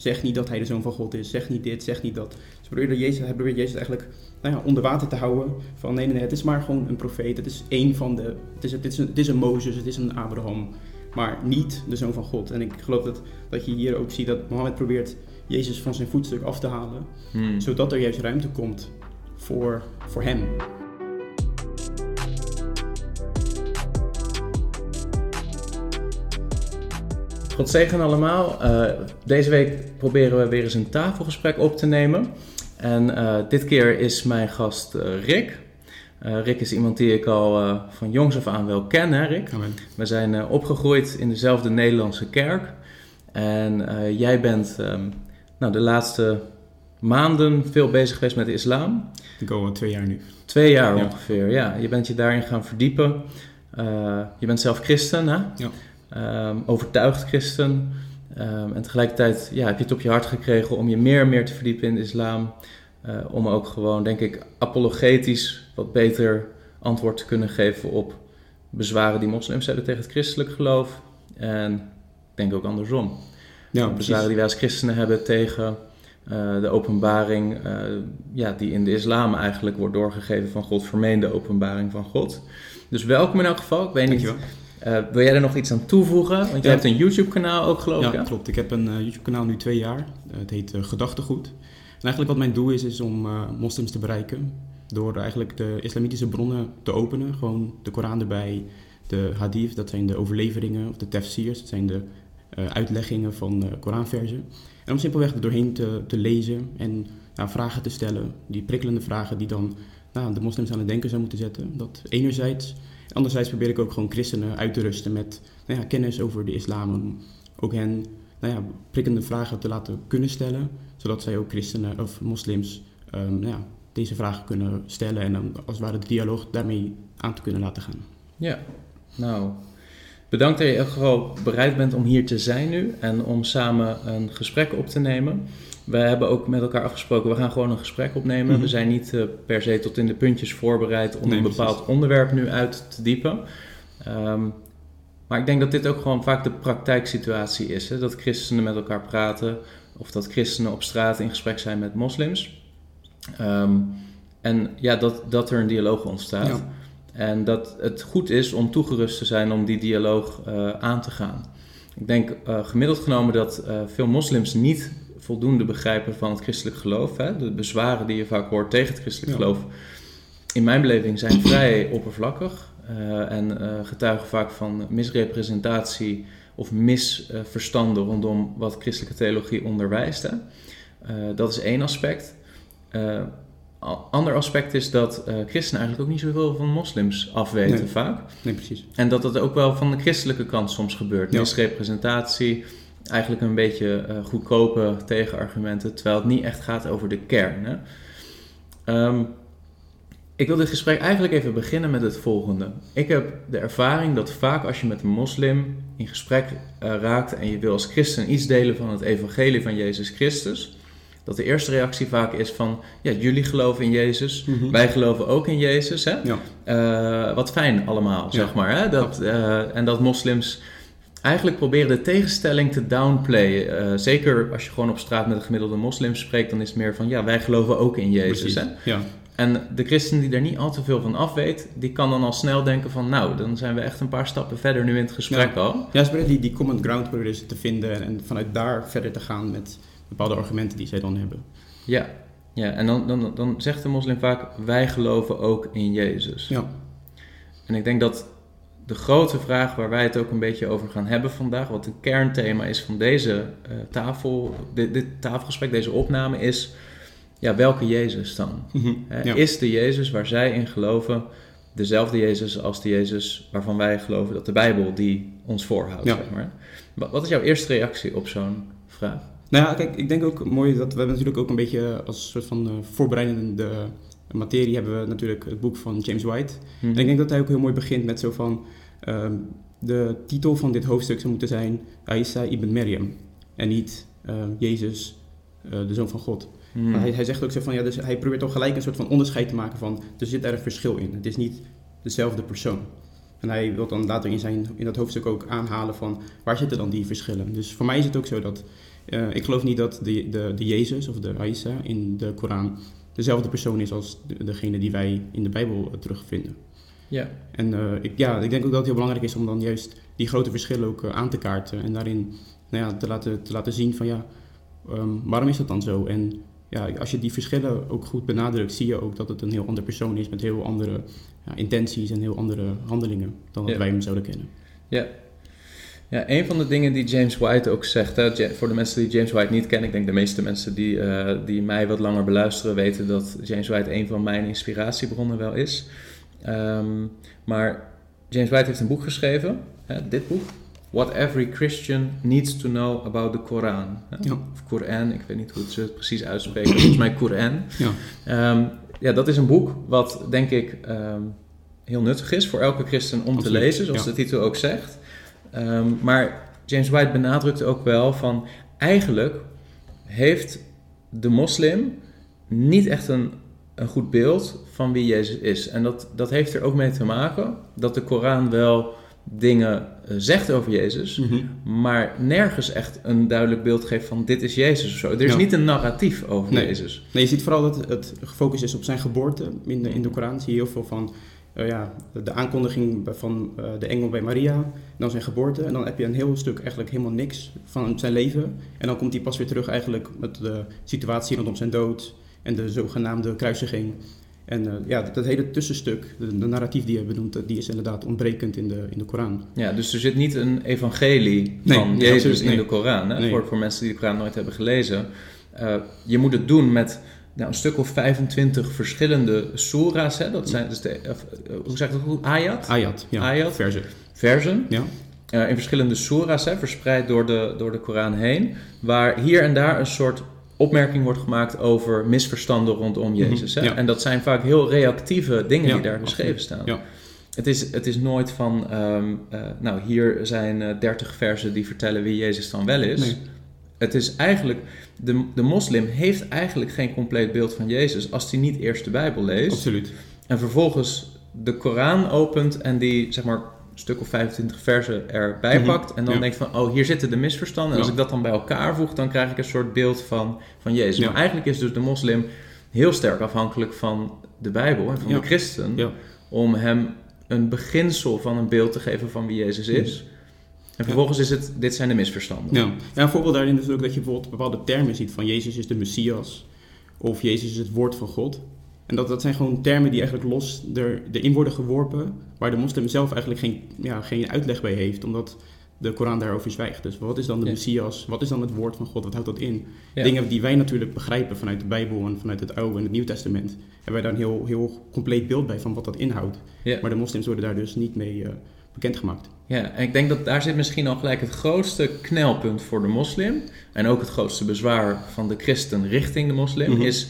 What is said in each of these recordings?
zeg niet dat hij de zoon van God is, zeg niet dit, zeg niet dat. Ze probeerde Jezus, hij probeert Jezus eigenlijk nou ja, onder water te houden. Van nee, nee, nee, het is maar gewoon een profeet. Het is één van de, het is, het is, een, het is een Mozes, het is een Abraham. Maar niet de zoon van God. En ik geloof dat, dat je hier ook ziet dat Mohammed probeert Jezus van zijn voetstuk af te halen. Hmm. Zodat er juist ruimte komt voor, voor hem. God zegen allemaal. Eh, deze week proberen we weer eens een tafelgesprek op te nemen. En eh, dit keer is mijn gast eh, Rick. Rick is iemand die ik al van jongs af aan wel ken, hè Rick? Amen. We zijn opgegroeid in dezelfde Nederlandse kerk. En jij bent ehm, nou, de laatste maanden veel bezig geweest met de islam. Ik al twee jaar nu. Twee jaar Ja. ongeveer, ja. Je bent je daarin gaan verdiepen. Je bent zelf christen, hè? Ja. Ehm, overtuigd christen. Ehm, en tegelijkertijd ja, heb je het op je hart gekregen om je meer en meer te verdiepen in de islam. Eh, om ook gewoon, denk ik, apologetisch wat beter antwoord te kunnen geven op bezwaren die moslims hebben tegen het christelijk geloof. En ik denk ook andersom. Ja, bezwaren die wij als christenen hebben tegen eh, de openbaring eh, ja, die in de islam eigenlijk wordt doorgegeven van God, vermeende openbaring van God. Dus welkom in elk geval. Ik weet niet, Dankjewel. Eh, wil jij er nog iets aan toevoegen? Want Ja. hebt een YouTube-kanaal ook, geloof ik. Ja, hè? klopt. Ik heb een eh, YouTube-kanaal nu twee jaar. Het heet eh, Gedachtegoed. En eigenlijk wat mijn doel is, is om moslims te bereiken. Door eigenlijk de islamitische bronnen te openen. Gewoon de Koran erbij, de hadith, dat zijn de overleveringen, of de tafsirs, dat zijn de uitleggingen van Koranversen. En om simpelweg er doorheen te, te lezen en ja, vragen te stellen. Die prikkelende vragen die dan nou, de moslims aan het denken zou moeten zetten. Dat enerzijds. Anderzijds probeer ik ook gewoon christenen uit te rusten met nou ja, kennis over de islam. Om ook hen nou ja, prikkende vragen te laten kunnen stellen. Zodat zij ook christenen of moslims ehm, nou ja, deze vragen kunnen stellen. En dan als het ware de dialoog daarmee aan te kunnen laten gaan. Ja, nou, bedankt dat je elk geval bereid bent om hier te zijn nu en om samen een gesprek op te nemen. We hebben ook met elkaar afgesproken, we gaan gewoon een gesprek opnemen. Mhm. We zijn niet eh, per se tot in de puntjes voorbereid om Nee, een precies. bepaald onderwerp nu uit te diepen. Ehm, maar ik denk dat dit ook gewoon vaak de praktijksituatie is. Hè? Dat christenen met elkaar praten of dat christenen op straat in gesprek zijn met moslims. Ehm, en ja, dat, dat er een dialoog ontstaat. Ja. En dat het goed is om toegerust te zijn om die dialoog eh, aan te gaan. Ik denk eh, gemiddeld genomen dat veel moslims niet voldoende begrijpen van het christelijk geloof. Hè? De bezwaren die je vaak hoort tegen het christelijk Ja. geloof, in mijn beleving zijn vrij oppervlakkig. eh, en eh, getuigen vaak van misrepresentatie of misverstanden rondom wat christelijke theologie onderwijst. Hè? Eh, dat is één aspect. Ander aspect is dat christenen eigenlijk ook niet zoveel van moslims afweten Nee. vaak. Nee, precies. En dat dat ook wel van de christelijke kant soms gebeurt. Ja. Misrepresentatie, eigenlijk een beetje eh, goedkope tegenargumenten, terwijl het niet echt gaat over de kern. Hè? Ehm, ik wil dit gesprek eigenlijk even beginnen met het volgende. Ik heb de ervaring dat vaak als je met een moslim in gesprek eh, raakt en je wil als christen iets delen van het evangelie van Jezus Christus, dat de eerste reactie vaak is van, ja, jullie geloven in Jezus, Mhm. wij geloven ook in Jezus, hè? Ja. Eh, wat fijn allemaal, Ja. zeg maar. Hè? Dat, en dat moslims eigenlijk proberen de tegenstelling te downplayen. Eh, zeker als je gewoon op straat met een gemiddelde moslim spreekt, dan is het meer van, ja, wij geloven ook in Jezus. Hè? Ja. En de christen die er niet al te veel van af weet, die kan dan al snel denken van, nou, dan zijn we echt een paar stappen verder nu in het gesprek Ja. al. Ja, ze die, die common ground proberen ze te vinden en, en vanuit daar verder te gaan met bepaalde argumenten die zij dan hebben. Ja, ja. en dan, dan, dan zegt de moslim vaak, wij geloven ook in Jezus. Ja, En ik denk dat de grote vraag waar wij het ook een beetje over gaan hebben vandaag, wat een kernthema is van deze eh, tafel, dit, dit tafelgesprek, deze opname, is ja, welke Jezus dan? Mhm. Ja. Is de Jezus waar zij in geloven dezelfde Jezus als de Jezus waarvan wij geloven dat de Bijbel die ons voorhoudt? Ja. Zeg maar. Wat wat is jouw eerste reactie op zo'n vraag? Nou ja, kijk, ik denk ook mooi dat we natuurlijk ook een beetje als soort van eh, voorbereidende materie hebben we natuurlijk het boek van James White. Mhm. En ik denk dat hij ook heel mooi begint met zo van ehm, de titel van dit hoofdstuk zou moeten zijn Aissa ibn Maryam en niet ehm, Jezus, eh, de zoon van God. Mhm. Maar hij, hij zegt ook zo van ja, dus hij probeert toch gelijk een soort van onderscheid te maken van er zit er een verschil in. Het is niet dezelfde persoon. En hij wil dan later in, zijn, in dat hoofdstuk ook aanhalen van waar zitten dan die verschillen. Dus voor mij is het ook zo dat eh, ik geloof niet dat de, de, de Jezus of de Aïssa in de Koran dezelfde persoon is als de- degene die wij in de Bijbel eh, terugvinden. Ja. En eh, ik, ja, ik denk ook dat het heel belangrijk is om dan juist die grote verschillen ook eh, aan te kaarten. En daarin nou ja, te, laten, te laten zien van ja, ehm, waarom is dat dan zo? En ja, als je die verschillen ook goed benadrukt, zie je ook dat het een heel ander persoon is met heel andere ja, intenties en heel andere handelingen dan dat Ja. wij hem zouden kennen. Ja. Ja, een van de dingen die James White ook zegt, hè, voor de mensen die James White niet kennen, ik denk de meeste mensen die, eh, die mij wat langer beluisteren weten dat James White een van mijn inspiratiebronnen wel is. Ehm, maar James White heeft een boek geschreven, hè, dit boek, What Every Christian Needs to Know About the Koran. Ja. Of Koran, ik weet niet hoe ze het precies uitspreken, volgens mij Koran. Ja. Ehm, ja, dat is een boek wat denk ik ehm, heel nuttig is voor elke christen om te lezen, zoals ja. de titel ook zegt. Maar James White benadrukt ook wel van eigenlijk heeft de moslim niet echt een, een goed beeld van wie Jezus is. En dat, dat heeft er ook mee te maken dat de Koran wel dingen eh, zegt over Jezus, Mhm. maar nergens echt een duidelijk beeld geeft van dit is Jezus of zo. Er is Ja. niet een narratief over Nee. Jezus. Nee, je ziet vooral dat het gefocust is op zijn geboorte. In de, in de Koran zie je heel veel van eh, ja, de aankondiging van eh, de engel bij Maria, dan zijn geboorte. En dan heb je een heel stuk eigenlijk helemaal niks van zijn leven. En dan komt hij pas weer terug eigenlijk met de situatie rondom zijn dood en de zogenaamde kruisiging. En eh, ja, dat, dat hele tussenstuk, de, de narratief die je benoemt, eh, die is inderdaad ontbrekend in de, in de Koran. Ja, dus er zit niet een evangelie Nee, van Jezus absoluut, in de Koran. Hè? Nee. Voor, voor mensen die de Koran nooit hebben gelezen. Uh, je moet het doen met nou, een stuk of 25 verschillende soera's. Hè? Dat zijn dus de, uh, hoe zeg ik dat goed? Ayat? Ayat, ja, Ayat. verse. Versen. Ja. In verschillende soera's, hè, verspreid door de, door de Koran heen. Waar hier en daar een soort opmerking wordt gemaakt over misverstanden rondom Jezus. Hè? Ja. En dat zijn vaak heel reactieve dingen Ja, die daar beschreven absoluut. staan. Ja. Het is, het is nooit van, um, uh, nou hier zijn uh, 30 versen die vertellen wie Jezus dan wel is. Nee. Het is eigenlijk, de, de moslim heeft eigenlijk geen compleet beeld van Jezus als hij niet eerst de Bijbel leest. Absoluut. En vervolgens de Koran opent en die zeg maar stuk of 25 versen erbij Mhm, pakt. En dan ja. denkt van, oh hier zitten de misverstanden. En als ik dat dan bij elkaar voeg, dan krijg ik een soort beeld van, van Jezus. Maar eigenlijk is dus de moslim heel sterk afhankelijk van de Bijbel en van de christen om hem een beginsel van een beeld te geven van wie Jezus is. En vervolgens is het, dit zijn de misverstanden. Ja. ja, een voorbeeld daarin is ook dat je bijvoorbeeld bepaalde termen ziet van Jezus is de Messias of Jezus is het woord van God. En dat, dat zijn gewoon termen die eigenlijk los er, erin worden geworpen, waar de moslim zelf eigenlijk geen, ja, geen uitleg bij heeft, omdat de Koran daarover zwijgt. Dus wat is dan de Ja. Messias? Wat is dan het woord van God? Wat houdt dat in? Ja. Dingen die wij natuurlijk begrijpen vanuit de Bijbel en vanuit het Oude en het Nieuw Testament, hebben wij daar een heel, heel compleet beeld bij van wat dat inhoudt. Ja. Maar de moslims worden daar dus niet mee eh, bekendgemaakt. Ja, en ik denk dat daar zit misschien al gelijk het grootste knelpunt voor de moslim. En ook het grootste bezwaar van de christen richting de moslim. Mhm. Is,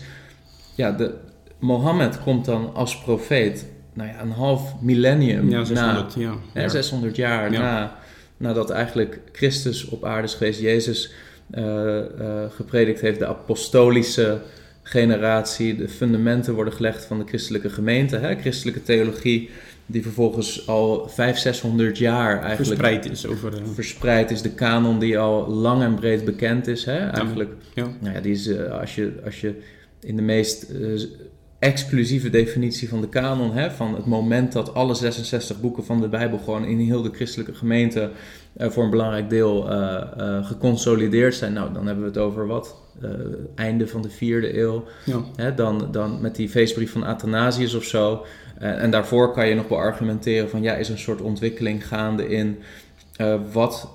ja, de, Mohammed komt dan als profeet, nou ja, een half millennium Ja, na, 600, ja. hè, Ja. 600 jaar Ja. na, nadat eigenlijk Christus op aarde is geweest, Jezus eh, eh, gepredikt heeft, de apostolische generatie, de fundamenten worden gelegd van de christelijke gemeente, hè, christelijke theologie, die vervolgens al 500, 600 jaar eigenlijk Verspreid is over... eh, verspreid is, de kanon die al lang en breed bekend is, hè, eigenlijk. ja. Nou ja, die is, als, je, als je in de meest exclusieve definitie van de kanon, hè, van het moment dat alle 66 boeken van de Bijbel gewoon in heel de christelijke gemeente eh, voor een belangrijk deel eh, eh, geconsolideerd zijn, nou dan hebben we het over wat? Einde van de vierde eeuw. Ja. Hè, dan, dan met die feestbrief van Athanasius of zo. En daarvoor kan je nog wel argumenteren van ja, is een soort ontwikkeling gaande in wat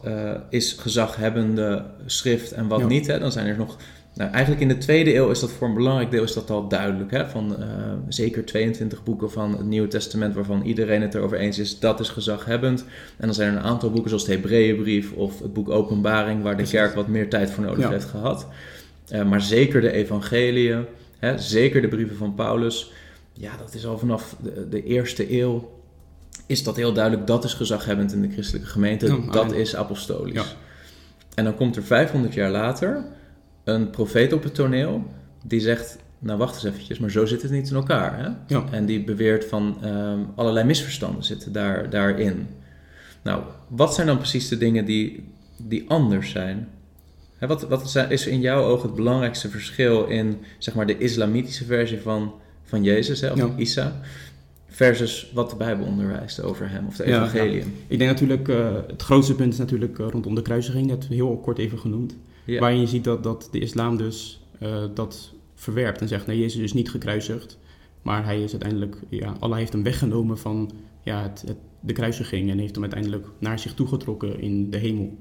is gezaghebbende schrift en wat Ja. niet. Hè? Dan zijn er nog. Nou, eigenlijk in de tweede eeuw is dat voor een belangrijk deel is dat al duidelijk. Hè? Van eh, zeker 22 boeken van het Nieuwe Testament waarvan iedereen het erover eens is, dat is gezaghebbend. En dan zijn er een aantal boeken zoals de Hebreeënbrief of het boek Openbaring, waar de kerk wat meer tijd voor nodig Ja. heeft gehad. Eh, maar zeker de evangeliën, hè, zeker de brieven van Paulus. Ja, dat is al vanaf de, de eerste eeuw is dat heel duidelijk. Dat is gezaghebbend in de christelijke gemeente. Ja, dat is apostolisch. Ja. En dan komt er 500 jaar later een profeet op het toneel die zegt... Nou, wacht eens eventjes, maar zo zit het niet in elkaar. Hè? Ja. En die beweert van ehm, allerlei misverstanden zitten daar, daarin. Nou, wat zijn dan precies de dingen die, die anders zijn? Hè, wat, wat is- is in jouw oog het belangrijkste verschil in zeg maar, de islamitische versie van, van Jezus, hè, of Ja. Isa, versus wat de Bijbel onderwijst over hem, of de Ja, evangelium? Ik denk natuurlijk, eh, het grootste punt is natuurlijk eh, rondom de kruisiging, net heel kort even genoemd. Ja. Waarin je ziet dat, dat de islam dus eh, dat verwerpt en zegt, nee, Jezus is niet gekruisigd. Maar hij is uiteindelijk, ja, Allah heeft hem weggenomen van ja, het, het- de kruisiging en heeft hem uiteindelijk naar zich toegetrokken in de hemel.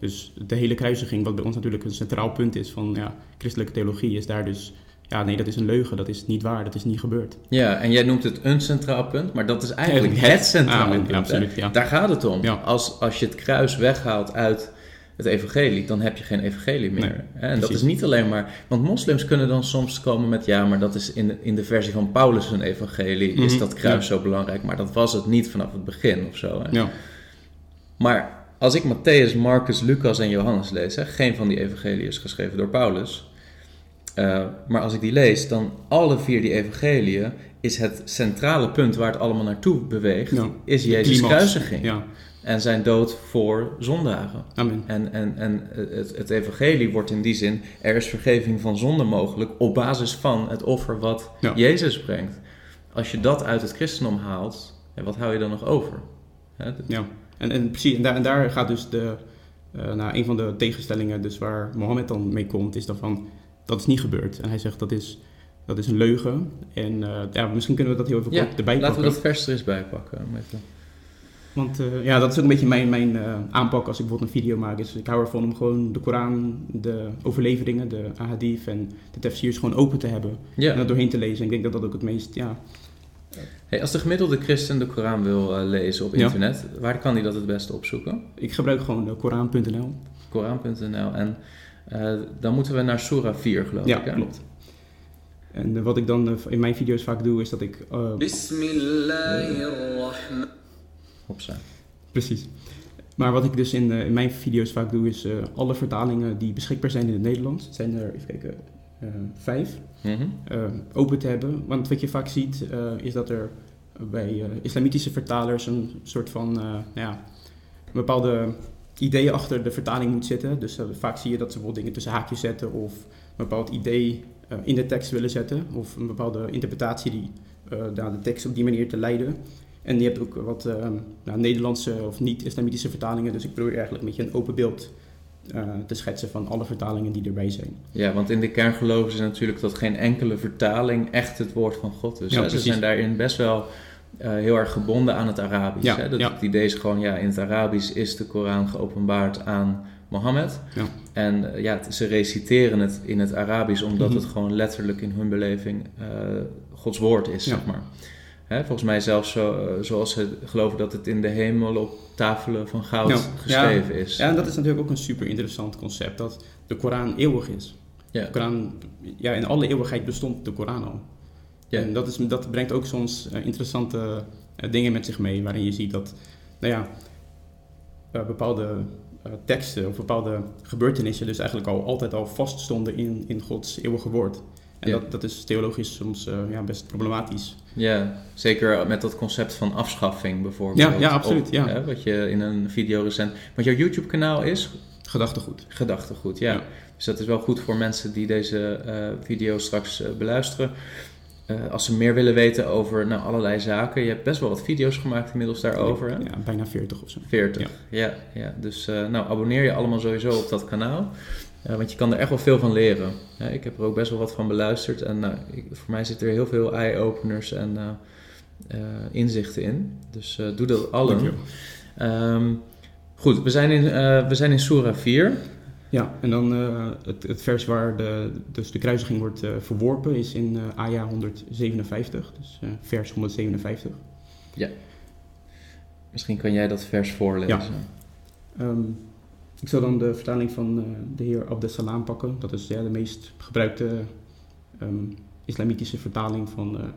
Dus de hele kruisiging, wat bij ons natuurlijk een centraal punt is van ja, christelijke theologie, is daar dus, ja, nee, dat is een leugen, dat is niet waar, dat is niet gebeurd. Ja, en jij noemt het een centraal punt, maar dat is eigenlijk Eigenlijk het centrale Amen, punt. ja, absoluut, ja. Daar gaat het om. Ja. Als, als je het kruis weghaalt uit het evangelie, dan heb je geen evangelie meer. Nee, en dat is niet alleen maar... Want moslims kunnen dan soms komen met... Ja, maar dat is in de, in de versie van Paulus een evangelie... is Mhm, dat kruis ja. zo belangrijk. Maar dat was het niet vanaf het begin of zo. Hè? Ja, Maar als ik Matthäus, Marcus, Lucas en Johannes lees... Hè, geen van die evangelie is geschreven door Paulus... Uh, maar als ik die lees, dan alle vier die evangeliën is het centrale punt waar het allemaal naartoe beweegt, Ja. is Jezus' kruisiging Ja, en zijn dood voor zondagen. amen. En, en, en het, het evangelie wordt in die zin, er is vergeving van zonde mogelijk op basis van het offer wat Ja. Jezus brengt. Als je dat uit het christendom haalt, wat hou je dan nog over? Ja, en, en precies, en daar, en daar gaat dus de, eh nou, een van de tegenstellingen dus waar Mohammed dan mee komt, is dan van, dat is niet gebeurd. En hij zegt, dat is, dat is een leugen. En eh, ja, misschien kunnen we dat heel even Ja, kort erbij laten pakken. we dat vers er eens bij pakken. om even- Want eh, ja, dat is ook een beetje mijn, mijn eh, aanpak als ik bijvoorbeeld een video maak. Is ik hou ervan om gewoon de Koran, de overleveringen, de ahadith en de tafsirs gewoon open te hebben. Ja. En dat doorheen te lezen. Ik denk dat dat ook het meest, ja, Hey, als de gemiddelde christen de Koran wil eh, lezen op Ja. internet, waar kan hij dat het beste opzoeken? ik gebruik gewoon Koran.nl. Koran.nl. En eh, dan moeten we naar Surah 4, geloof Ja, ik. Hè? klopt. En wat ik dan in mijn video's vaak doe, is dat ik eh, op zijn. Precies. Maar wat ik dus in, eh, in mijn video's vaak doe, is eh, alle vertalingen die beschikbaar zijn in het Nederlands, het zijn er, even kijken, eh, vijf, mhm. open te hebben. Want wat je vaak ziet, is dat er bij islamitische vertalers een soort van, nou ja, bepaalde idee achter de vertaling moet zitten. Dus vaak zie je dat ze bijvoorbeeld dingen tussen haakjes zetten of een bepaald idee in de tekst willen zetten. Of een bepaalde interpretatie die uh, de tekst op die manier te leiden. En je hebt ook wat eh, nou, Nederlandse of niet-islamitische vertalingen. Dus ik probeer eigenlijk een beetje een open beeld eh, te schetsen van alle vertalingen die erbij zijn. Ja, want in de kern geloven ze natuurlijk dat geen enkele vertaling echt het woord van God is. Ja, hè? Ze zijn daarin best wel eh, heel erg gebonden aan het Arabisch. Ja, hè? Dat ja. Het idee is gewoon, ja, in het Arabisch is de Koran geopenbaard aan Mohammed. Ja. En ja, ze reciteren het in het Arabisch omdat Mhm. het gewoon letterlijk in hun beleving Gods woord is, zeg maar. Hè, volgens mij zelfs zo, eh, zoals ze geloven dat het in de hemel op tafelen van goud Ja. geschreven is. Ja, en dat is natuurlijk ook een super interessant concept, dat de Koran eeuwig is. Ja. De Koran, ja, in alle eeuwigheid bestond de Koran al. Ja. En dat, is, dat brengt ook soms eh, interessante eh, dingen met zich mee, waarin je ziet dat, nou ja, bepaalde teksten of bepaalde gebeurtenissen dus eigenlijk al altijd al vaststonden in, in Gods eeuwige woord. En Ja. dat, dat is theologisch soms ja, best problematisch. Ja, zeker met dat concept van afschaffing bijvoorbeeld. Ja, ja, absoluut, ja. Hè, wat je in een video recent... Want jouw YouTube-kanaal is Gedachtegoed. Gedachtegoed, ja. Ja. Dus dat is wel goed voor mensen die deze eh video straks eh, beluisteren. Eh, als ze meer willen weten over nou, allerlei zaken. Je hebt best wel wat video's gemaakt inmiddels daarover, hè? Ja, bijna 40 of zo. 40. Ja, ja, dus eh, nou, abonneer je allemaal sowieso op dat kanaal. Eh, want je kan er echt wel veel van leren. Hè, ik heb er ook best wel wat van beluisterd. En nou, ik- voor mij zitten er heel veel eye-openers en eh, eh, inzichten in. Dus eh, doe dat allen. Ehm, goed, we zijn, in, eh, we zijn in Surah 4. Ja, en dan eh, het, het vers waar de, dus de kruisiging wordt eh, verworpen is in eh Aya 157, dus eh, vers 157. Misschien kan jij dat vers voorlezen. Ehm, ik zal dan de vertaling van eh, de heer Abdessalam pakken. Dat is ja, de meest gebruikte ehm, islamitische vertaling van, eh,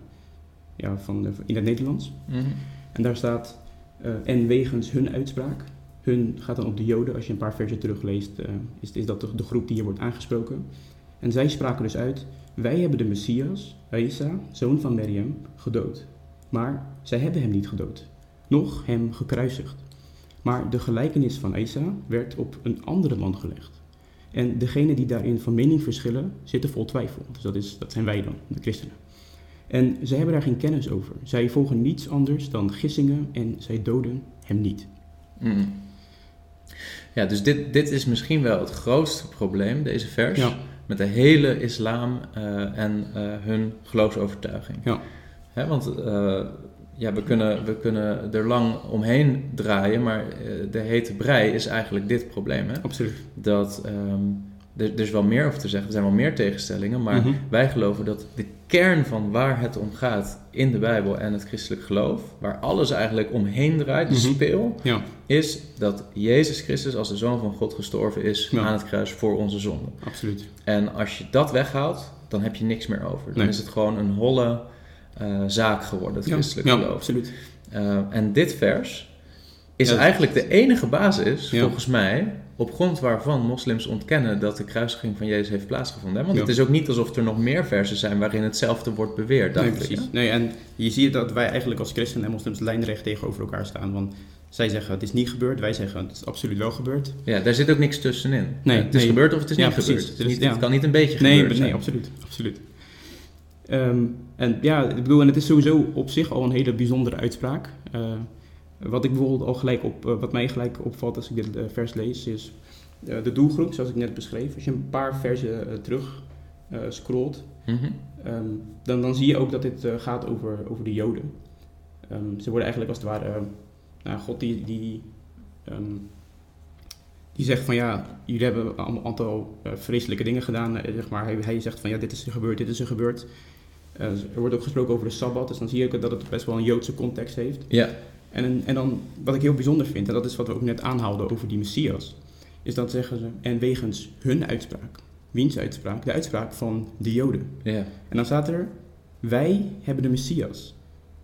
ja, van, in het Nederlands. Mhm. En daar staat, eh, en wegens hun uitspraak, hun gaat dan op de Joden, als je een paar versen terugleest, is, is dat de, de groep die hier wordt aangesproken. En zij spraken dus uit, wij hebben de Messias, Isa, zoon van Miriam, gedood. Maar zij hebben hem niet gedood, noch hem gekruisigd. Maar de gelijkenis van Isa werd op een andere man gelegd. En degene die daarin van mening verschillen, zitten vol twijfel. Dus dat, is, dat zijn wij dan, de christenen. En zij hebben daar geen kennis over. Zij volgen niets anders dan gissingen en zij doden hem niet. Mm. Ja, dus dit, dit is misschien wel het grootste probleem, deze vers, Ja. met de hele islam eh, en eh, hun geloofsovertuiging. Ja. Hè, want eh, ja, we, kunnen, we kunnen er lang omheen draaien, maar eh, de hete brei is eigenlijk dit probleem. Hè? Absoluut. Dat, ehm, er, er is wel meer over te zeggen, er zijn wel meer tegenstellingen, maar Mhm. wij geloven dat de kern van waar het om gaat in de Bijbel en het christelijk geloof, waar alles eigenlijk omheen draait, de Mhm. speel, Ja, is dat Jezus Christus als de Zoon van God gestorven is Ja. aan het kruis voor onze zonde. absoluut. En als je dat weghaalt, dan heb je niks meer over. Dan Nee. is het gewoon een holle eh, zaak geworden, het Ja, christelijk ja geloof. absoluut. Eh, en dit vers is Ja. eigenlijk de enige basis, Ja. volgens mij, op grond waarvan moslims ontkennen dat de kruisiging van Jezus heeft plaatsgevonden. hè? Want Ja. het is ook niet alsof er nog meer versen zijn waarin hetzelfde wordt beweerd, Nee, precies. Nee, en je ziet dat wij eigenlijk als christenen en moslims lijnrecht tegenover elkaar staan. Want zij zeggen het is niet gebeurd, wij zeggen het is absoluut wel gebeurd. Ja, daar zit ook niks tussenin. Nee, het is nee. gebeurd of het is Ja, niet precies. gebeurd. Het, is niet- ja. het kan niet een beetje Nee, gebeurd nee, zijn. absoluut. absoluut. Ehm, en ja, ik bedoel, en het is sowieso op zich al een hele bijzondere uitspraak. Eh, wat ik bijvoorbeeld al gelijk op, eh, wat mij gelijk opvalt als ik dit eh, vers lees, is de doelgroep, zoals ik net beschreef. Als je een paar versen terug scrolt, Mhm. Ehm, dan, dan zie je ook dat dit gaat over, over de Joden. Ehm, ze worden eigenlijk als het ware. nou, God die. die die zegt van ja, jullie hebben een aantal vreselijke dingen gedaan. zeg maar. hij, hij zegt van ja, dit is er gebeurd, dit is er gebeurd. Eh, er wordt ook gesproken over de Sabbat, dus dan zie je ook dat het best wel een Joodse context heeft. Ja, En, en dan, wat ik heel bijzonder vind, en dat is wat we ook net aanhaalden over die Messias, is dat zeggen ze, en wegens hun uitspraak. Wiens uitspraak? De uitspraak van de Joden. ja. En dan staat er: Wij hebben de Messias,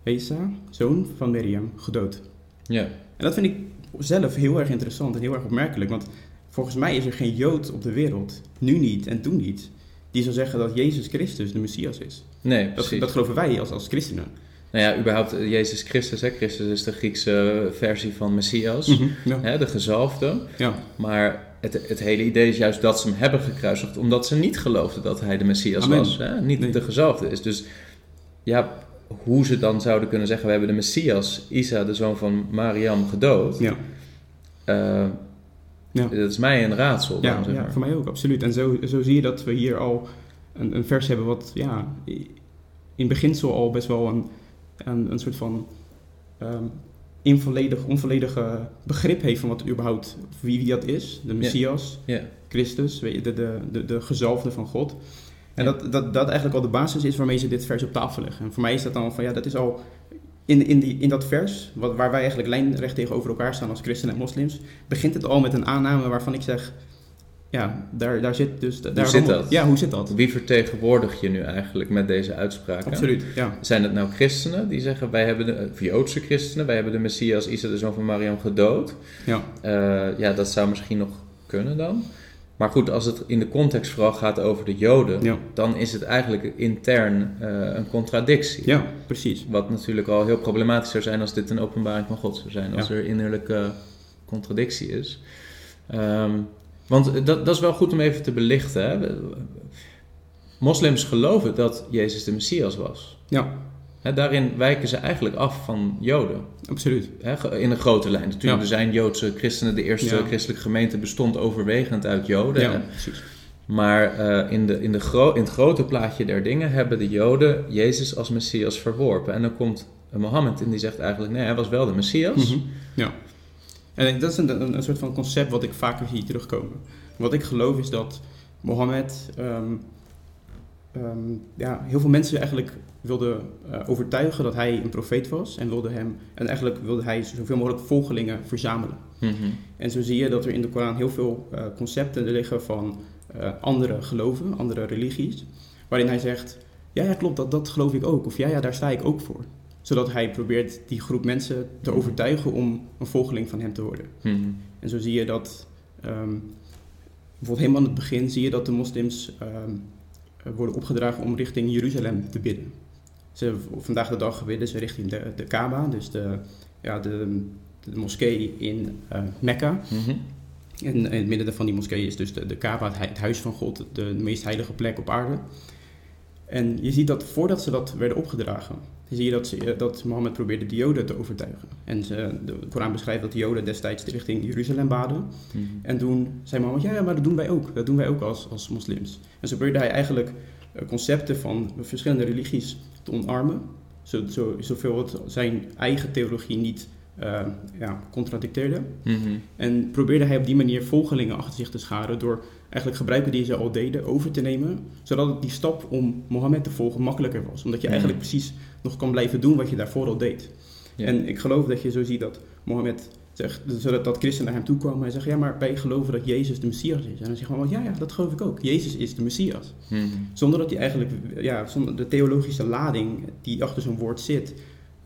Esa, zoon van Miriam, gedood. ja. En dat vind ik zelf heel erg interessant en heel erg opmerkelijk, want volgens mij is er geen Jood op de wereld, nu niet en toen niet, die zou zeggen dat Jezus Christus de Messias is. Nee, Dat, precies. dat geloven wij als, als christenen. Nou ja, überhaupt eh, Jezus Christus. Hè? Christus is de Griekse versie van Messias. Ja. Hè, de gezalfde. ja, Maar het, het hele idee is juist dat ze hem hebben gekruisigd... omdat ze niet geloofden dat hij de Messias Amen. was. Hè? Niet Nee. de gezalfde is. Dus ja, hoe ze dan zouden kunnen zeggen... we hebben de Messias, Isa, de zoon van Mariam, gedood... ja. eh, Ja. dat is mij een raadsel. Ja, dan, zeg ja, maar. voor mij ook, absoluut. En zo, zo zie je dat we hier al een, een vers hebben wat ja, in beginsel al best wel een, een, een soort van ehm involledig, onvolledige begrip heeft van wat überhaupt, wie, wie dat is. De Messias, Ja. Christus, weet je, de, de, de, de gezalfde van God. En dat, dat dat eigenlijk al de basis is waarmee ze dit vers op tafel leggen. En voor mij is dat dan van ja, dat is al in, in, die, in dat vers, wat, waar wij eigenlijk lijnrecht tegenover elkaar staan als christenen en moslims, begint het al met een aanname waarvan ik zeg, ja, daar, daar zit dus... Daar zit dat? Ja, hoe zit dat? Wie vertegenwoordig je nu eigenlijk met deze uitspraken? Absoluut, ja. Zijn het nou christenen die zeggen, wij hebben de, of Joodse christenen, wij hebben de Messias, Isa, de zoon van Mariam, gedood? ja. Eh, ja, dat zou misschien nog kunnen dan. Maar goed, als het in de context vooral gaat over de Joden, Ja. dan is het eigenlijk intern eh, een contradictie. Ja, precies. Wat natuurlijk al heel problematisch zou zijn als dit een openbaring van God zou zijn, als Ja. er innerlijke contradictie is. Ehm, want dat, dat is wel goed om even te belichten. Hè? Moslims geloven dat Jezus de Messias was. Ja, Daarin wijken ze eigenlijk af van Joden. absoluut. In een grote lijn. Natuurlijk, Ja. er zijn Joodse christenen. De eerste Ja. christelijke gemeente bestond overwegend uit Joden. Ja, precies. Maar eh, in, de, in, de gro- in het grote plaatje der dingen hebben de Joden Jezus als Messias verworpen. En dan komt Mohammed en die zegt eigenlijk, nee, hij was wel de Messias. Mhm. Ja. En dat is een, een, een soort van concept wat ik vaker zie terugkomen. Wat ik geloof is dat Mohammed ehm, ehm, ja, heel veel mensen eigenlijk wilden eh, overtuigen dat hij een profeet was. En, wilde hem, en eigenlijk wilde hij zoveel mogelijk volgelingen verzamelen. Mhm. En zo zie je dat er in de Koran heel veel eh, concepten liggen van eh, andere geloven, andere religies. Waarin hij zegt, ja, ja klopt, dat, dat geloof ik ook. Of ja, ja, daar sta ik ook voor. Zodat hij probeert die groep mensen te overtuigen om een volgeling van hem te worden. Mhm. En zo zie je dat, ehm, bijvoorbeeld helemaal aan het begin, zie je dat de moslims ehm, eh, worden opgedragen om richting Jeruzalem te bidden. Ze, vandaag de dag bidden ze richting de, de Kaaba, dus de, ja, de, de moskee in eh, Mekka. Mhm. En in het midden van die moskee is dus de, de Kaaba, het huis van God, de, meest heilige plek op aarde. En je ziet dat voordat ze dat werden opgedragen, zie je dat, ze, eh, dat Mohammed probeerde de Joden te overtuigen. En ze, de Koran beschrijft dat de Joden destijds richting Jeruzalem baden. Mhm. En toen zei Mohammed, ja, ja, maar dat doen wij ook. Dat doen wij ook als, als moslims. En zo probeerde hij eigenlijk eh, concepten van verschillende religies te omarmen. Zo, zo, zoveel het zijn eigen theologie niet eh, ja, contradicteerde. Mhm. En probeerde hij op die manier volgelingen achter zich te scharen door eigenlijk gebruiken die ze al deden over te nemen, zodat het die stap om Mohammed te volgen makkelijker was. Omdat je Mhm. eigenlijk precies nog kan blijven doen wat je daarvoor al deed. En ik geloof dat je zo ziet dat Mohammed zegt, zodat dat christenen naar hem toe kwamen en zeggen, ja, maar wij geloven dat Jezus de Messias is. En dan zegt Mohammed, ja, ja, dat geloof ik ook. Jezus is de Messias. Mhm. Zonder dat hij eigenlijk, ja, zonder de theologische lading die achter zo'n woord zit,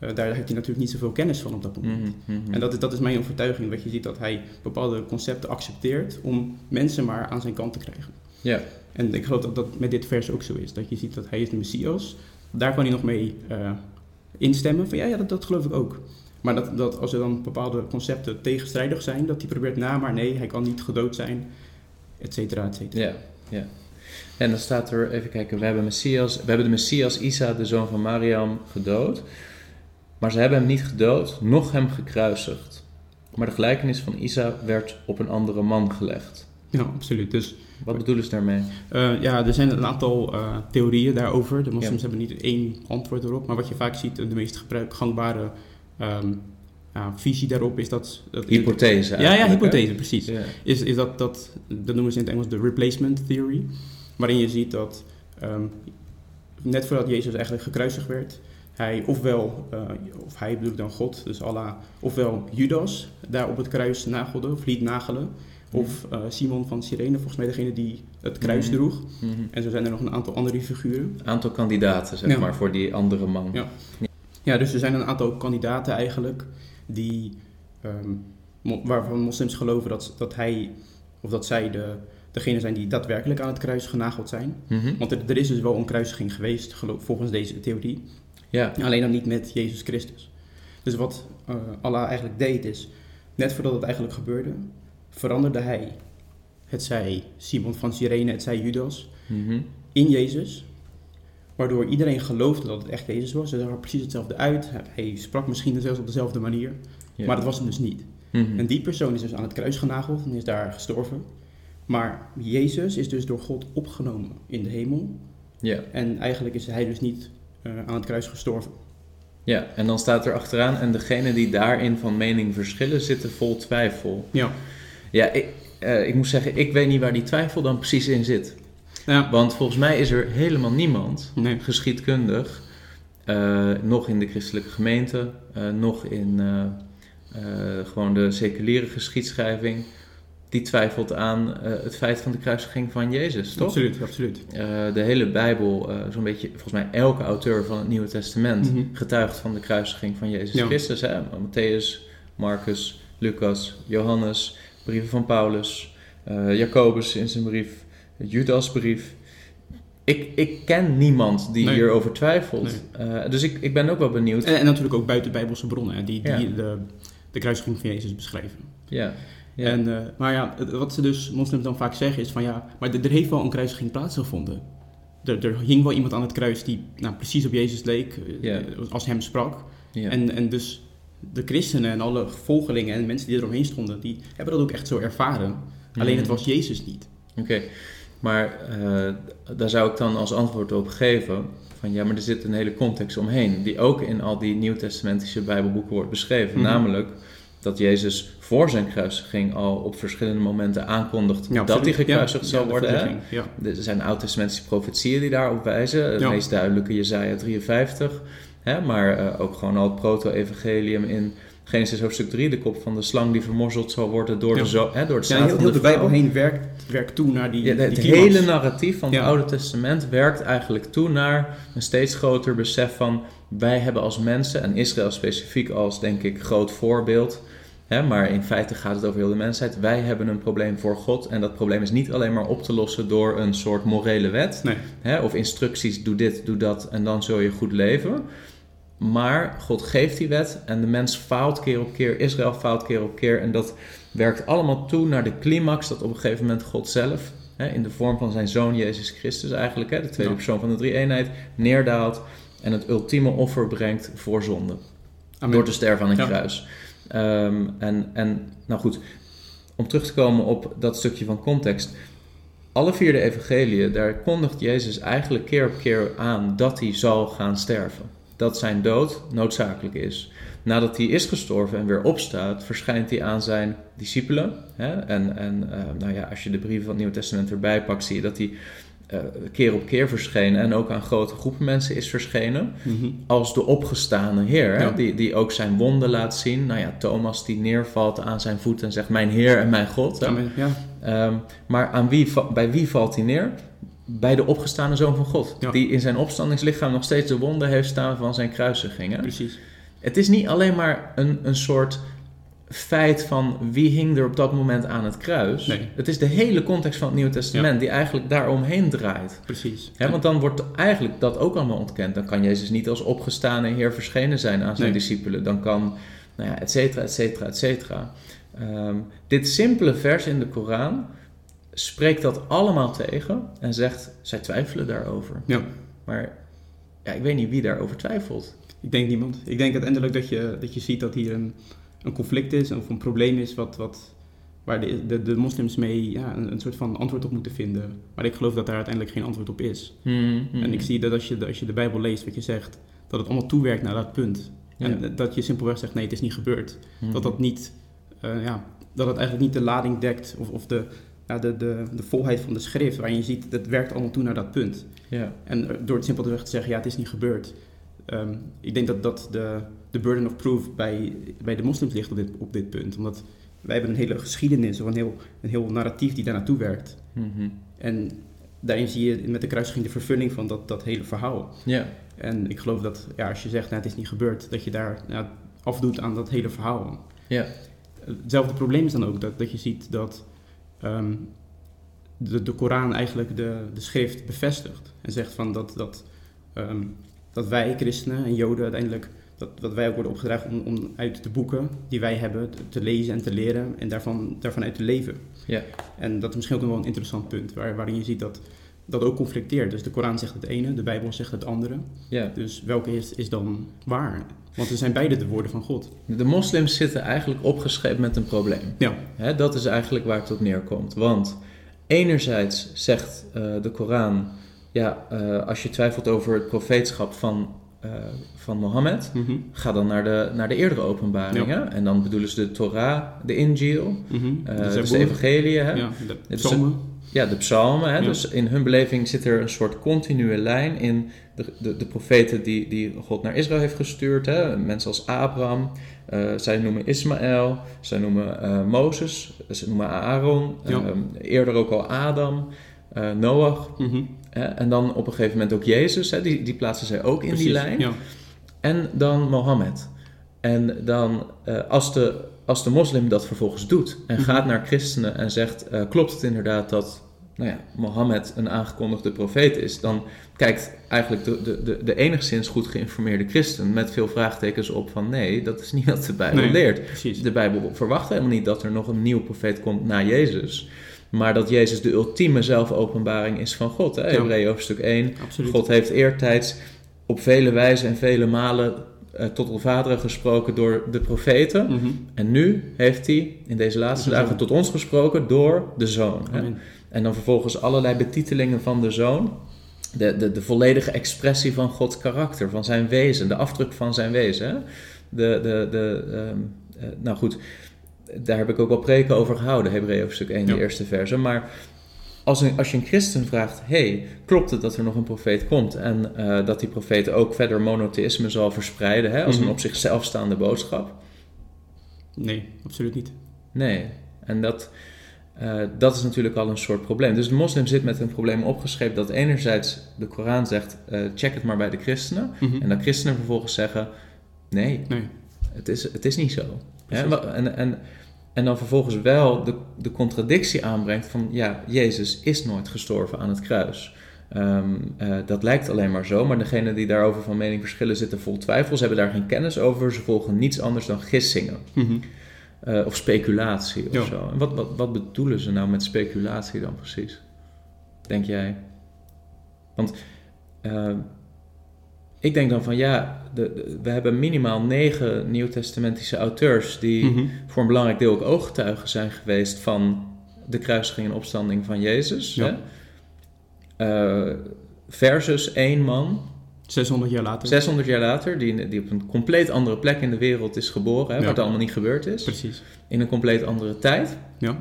eh, daar heeft hij natuurlijk niet zoveel kennis van op dat moment. Mhm. Mhm. En dat is, dat is mijn overtuiging, dat je ziet dat hij bepaalde concepten accepteert om mensen maar aan zijn kant te krijgen. Ja. En ik geloof dat dat met dit vers ook zo is. Dat je ziet dat hij is de Messias. Daar kan hij nog mee eh, instemmen van ja, ja dat, dat geloof ik ook. Maar dat, dat als er dan bepaalde concepten tegenstrijdig zijn, dat hij probeert na, maar nee, hij kan niet gedood zijn, et cetera, et cetera. Ja, ja. En dan staat er, even kijken, we hebben, Messias, we hebben de Messias Isa, de zoon van Mariam, gedood. Maar ze hebben hem niet gedood, noch hem gekruisigd. Maar de gelijkenis van Isa werd op een andere man gelegd. Ja, absoluut. Dus Wat bedoelen ze daarmee? eh, ja, er zijn een aantal eh, theorieën daarover. De moslims Ja. hebben niet één antwoord erop. Maar wat je vaak ziet, de meest gebruik, gangbare ehm, visie daarop is dat... dat Hypothese Ja, ja, hè? hypothese, precies. Ja. is, is dat, dat, dat noemen ze in het Engels de replacement theory. Waarin je ziet dat ehm, net voordat Jezus eigenlijk gekruisigd werd, hij ofwel, eh, of hij bedoelt dan God, dus Allah, ofwel Judas daar op het kruis nagelde of liet nagelen, of eh, Simon van Cyrene, volgens mij degene die het kruis Mhm. droeg. Mhm. En zo zijn er nog een aantal andere figuren. Aantal kandidaten, zeg Ja. maar, voor die andere man. Ja. Ja, dus er zijn een aantal kandidaten eigenlijk die, ehm, waarvan moslims geloven dat, dat hij of dat zij de, degene zijn die daadwerkelijk aan het kruis genageld zijn. Mhm. Want er, er is dus wel een kruisiging geweest, geloof, volgens deze theorie. Ja. Alleen dan niet met Jezus Christus. Dus wat eh, Allah eigenlijk deed is, net voordat het eigenlijk gebeurde, veranderde hij, het zij Simon van Cyrene, het zij Judas, Mhm. in Jezus. Waardoor iedereen geloofde dat het echt Jezus was. Hij zag er precies hetzelfde uit. Hij- sprak misschien zelfs op dezelfde manier. Ja. Maar dat was hem dus niet. Mhm. En die persoon is dus aan het kruis genageld en is daar gestorven. Maar Jezus is dus door God opgenomen in de hemel. ja. En eigenlijk is hij dus niet aan het kruis gestorven. ja, en dan staat er achteraan, en degene die daarin van mening verschillen, zitten vol twijfel. Ja. Ja, ik, eh, ik moet zeggen, ik weet niet waar die twijfel dan precies in zit. Ja. Want volgens mij is er helemaal niemand, Nee. geschiedkundig, eh, nog in de christelijke gemeente, eh, nog in eh, eh, gewoon de seculiere geschiedschrijving, die twijfelt aan eh, het feit van de kruisiging van Jezus, toch? Absoluut, absoluut. Eh, de hele Bijbel, eh, zo'n beetje, volgens mij elke auteur van het Nieuwe Testament Mhm. getuigt van de kruisiging van Jezus Ja. Christus. Hè? Matthäus, Marcus, Lucas, Johannes, brieven van Paulus, Jacobus in zijn brief, Judas brief. Ik, ik ken niemand die Nee. hierover twijfelt. Dus ik, ik ben ook wel benieuwd. En, en natuurlijk ook buiten Bijbelse bronnen hè, die, die Ja. de, de kruisiging van Jezus beschrijven. ja. Ja. En, eh, maar ja, wat ze dus moslims dan vaak zeggen is van ja, maar er heeft wel een kruisiging plaatsgevonden. Er, er hing wel iemand aan het kruis die nou, precies op Jezus leek, eh, Ja. als hem sprak. ja. En, en dus de christenen en alle volgelingen en mensen die eromheen stonden, die hebben dat ook echt zo ervaren. Alleen het Mhm. was Jezus niet. Oké, maar eh, daar zou ik dan als antwoord op geven van ja, maar er zit een hele context omheen die ook in al die nieuwtestamentische bijbelboeken wordt beschreven. Mhm. Namelijk dat Jezus voor zijn kruisiging al op verschillende momenten aankondigt Ja, dat hij gekruisigd Ja, zal ja, de worden. Er zijn oud-testamentische profetieën die daarop wijzen. Het meest duidelijke Jezaja 53. Hè? Maar eh, ook gewoon al het proto-evangelium in Genesis hoofdstuk 3. De kop van de slang die vermorzeld zal worden door, de, zo, hè, door het zaad heel, heel de. Bijbel heen werkt, werkt toe naar die, Ja, die het climax. hele narratief van het. Oude Testament werkt eigenlijk toe naar een steeds groter besef van wij hebben als mensen, en Israël specifiek als denk ik groot voorbeeld, hè, maar in feite gaat het over heel de mensheid, wij hebben een probleem voor God en dat probleem is niet alleen maar op te lossen door een soort morele wet Nee. hè, of instructies, doe dit, doe dat en dan zul je goed leven. maar God geeft die wet en de mens faalt keer op keer, Israël faalt keer op keer. En dat werkt allemaal toe naar de climax dat op een gegeven moment God zelf, hè, in de vorm van zijn zoon Jezus Christus eigenlijk, hè, de tweede persoon van de drie-eenheid, neerdaalt en het ultieme offer brengt voor zonde. Amen. Door te sterven aan een Ja. kruis. Ehm, en, en nou goed, om terug te komen op dat stukje van context. Alle vier de evangeliën, daar kondigt Jezus eigenlijk keer op keer aan dat hij zal gaan sterven. Dat zijn dood noodzakelijk is. Nadat hij is gestorven en weer opstaat, verschijnt hij aan zijn discipelen. Hè? En, en eh, nou ja, als je de brieven van het Nieuwe Testament erbij pakt, zie je dat hij eh, keer op keer verscheen en ook aan grote groepen mensen is verschenen Mhm. als de opgestane Heer, hè, die, die ook zijn wonden laat zien. Nou ja, Thomas die neervalt aan zijn voet en zegt: Mijn Heer en mijn God. Amen. Ja, Ehm, maar aan wie, bij wie valt hij neer? Bij de opgestane Zoon van God, Ja. die in zijn opstandingslichaam nog steeds de wonden heeft staan van zijn kruisiging. Hè? precies. Het is niet alleen maar een, een soort feit van wie hing er op dat moment aan het kruis. Nee. Het is de hele context van het Nieuwe Testament die eigenlijk daaromheen draait. Precies. Want dan wordt eigenlijk dat ook allemaal ontkend. Dan kan Jezus niet als opgestane Heer verschenen zijn aan zijn Nee. discipelen. Dan kan, nou ja, et cetera, et cetera, et cetera. Ehm, dit simpele vers in de Koran spreekt dat allemaal tegen en zegt, zij twijfelen daarover. Ja. Maar ja, ik weet niet wie daarover twijfelt. Ik denk niemand. Ik denk uiteindelijk dat je, dat je ziet dat hier een, een conflict is of een probleem is wat, wat, waar de, de, de moslims mee ja, een, een soort van antwoord op moeten vinden. Maar ik geloof dat daar uiteindelijk geen antwoord op is. Hmm, hmm. En ik zie dat als je, de- als je de Bijbel leest, wat je zegt, dat het allemaal toewerkt naar dat punt. Ja. En dat je simpelweg zegt, nee, het is niet gebeurd. Hmm. Dat dat niet, eh, ja, dat het eigenlijk niet de lading dekt of, of de, ja, de, de, de volheid van de schrift, waarin je ziet, dat werkt allemaal toe naar dat punt. Ja, En door het simpelweg te zeggen, ja, het is niet gebeurd. Ehm, ik denk dat, dat de, de burden of proof bij, bij de moslims ligt op dit, op dit punt. Omdat wij hebben een hele geschiedenis of een heel, een heel narratief die daar naartoe werkt. Mhm. En daarin zie je met de kruisiging de vervulling van dat, dat hele verhaal. ja. En ik geloof dat ja, als je zegt, nou, het is niet gebeurd, dat je daar ja, afdoet aan dat hele verhaal. ja. Hetzelfde probleem is dan ook dat, dat je ziet dat ehm, de, de Koran eigenlijk de, de schrift bevestigt. En zegt van dat, dat, ehm, dat wij, christenen en joden, uiteindelijk, dat, dat wij ook worden opgedragen om, om uit de boeken die wij hebben te, te lezen en te leren en daarvan, daarvan uit te leven. Ja. En dat is misschien ook wel een interessant punt, waar, waarin je ziet dat dat ook conflicteert. Dus de Koran zegt het ene, de Bijbel zegt het andere. ja. Dus welke is, is dan waar? Want er zijn beide de woorden van God. De moslims zitten eigenlijk opgeschreven met een probleem. Ja, Hè, dat is eigenlijk waar het op neerkomt. Want enerzijds zegt eh, de Koran, ja, eh, als je twijfelt over het profeetschap van, eh, van Mohammed, mhm. ga dan naar de, naar de eerdere openbaringen. En dan bedoelen ze de Torah, de Injil, Mhm. eh, De dus de evangelie, hè? Ja, de psalmen. Ja, de psalmen. Hè? Ja. Dus in hun beleving zit er een soort continue lijn in de, de, de profeten die, die God naar Israël heeft gestuurd. Hè? Mensen als Abraham, eh, zij noemen Ismaël, zij noemen Mozes, ze noemen Aaron, ehm, eerder ook al Adam, Noach. Mhm. En dan op een gegeven moment ook Jezus, hè? Die, die plaatsen zij ook in Precies, die lijn. Ja. En dan Mohammed. En dan, eh, als, de, als de moslim dat vervolgens doet en Mhm. gaat naar christenen en zegt: eh, Klopt het inderdaad dat nou ja, Mohammed een aangekondigde profeet is? Dan kijkt eigenlijk de, de, de, de enigszins goed geïnformeerde christen met veel vraagtekens op: van nee, dat is niet wat de Bijbel Nee, leert. Precies. De Bijbel verwacht helemaal niet dat er nog een nieuwe profeet komt na Jezus. Maar dat Jezus de ultieme zelfopenbaring is van God. Hè? Hebreeën hoofdstuk 1. Absoluut. God heeft eertijds op vele wijzen en vele malen eh, tot de vaderen gesproken door de profeten. Mhm. En nu heeft hij in deze laatste dagen Zoon. tot ons gesproken door de Zoon. Hè? En dan vervolgens allerlei betitelingen van de Zoon. De, de, de volledige expressie van Gods karakter, van zijn wezen, de afdruk van zijn wezen. Hè? De, de, de, ehm, eh, nou goed, daar heb ik ook wel preken over gehouden, Hebreeën hoofdstuk 1, Ja. de eerste verse. Maar als, een, als je een christen vraagt, hey, klopt het dat er nog een profeet komt en eh, dat die profeet ook verder monotheïsme zal verspreiden hè, als Mhm. een op zichzelf staande boodschap? Nee, absoluut niet. Nee. En dat, eh, dat is natuurlijk al een soort probleem. Dus de moslim zit met een probleem opgeschreven dat enerzijds de Koran zegt, eh, check het maar bij de christenen. Mhm. En dat christenen vervolgens zeggen, nee, Nee. het is, het is niet zo. Hè? En, en, en dan vervolgens wel de, de contradictie aanbrengt van, ja, Jezus is nooit gestorven aan het kruis. Ehm, eh, dat lijkt alleen maar zo, maar degenen die daarover van mening verschillen zitten vol twijfel. Ze hebben daar geen kennis over, ze volgen niets anders dan gissingen. Mhm. Eh, of speculatie of Ja. zo. En wat, wat, wat bedoelen ze nou met speculatie dan precies? Denk jij? Want eh, ik denk dan van ja, de, de- we hebben minimaal negen nieuwtestamentische auteurs die Mhm. voor een belangrijk deel ook ooggetuigen zijn geweest van de kruisiging en opstanding van Jezus. Ja. Hè? Eh, versus één man 600 jaar later. 600 jaar later, die, die op een compleet andere plek in de wereld is geboren, hè, Ja. waar het allemaal niet gebeurd is, Precies. in een compleet andere tijd. Ja,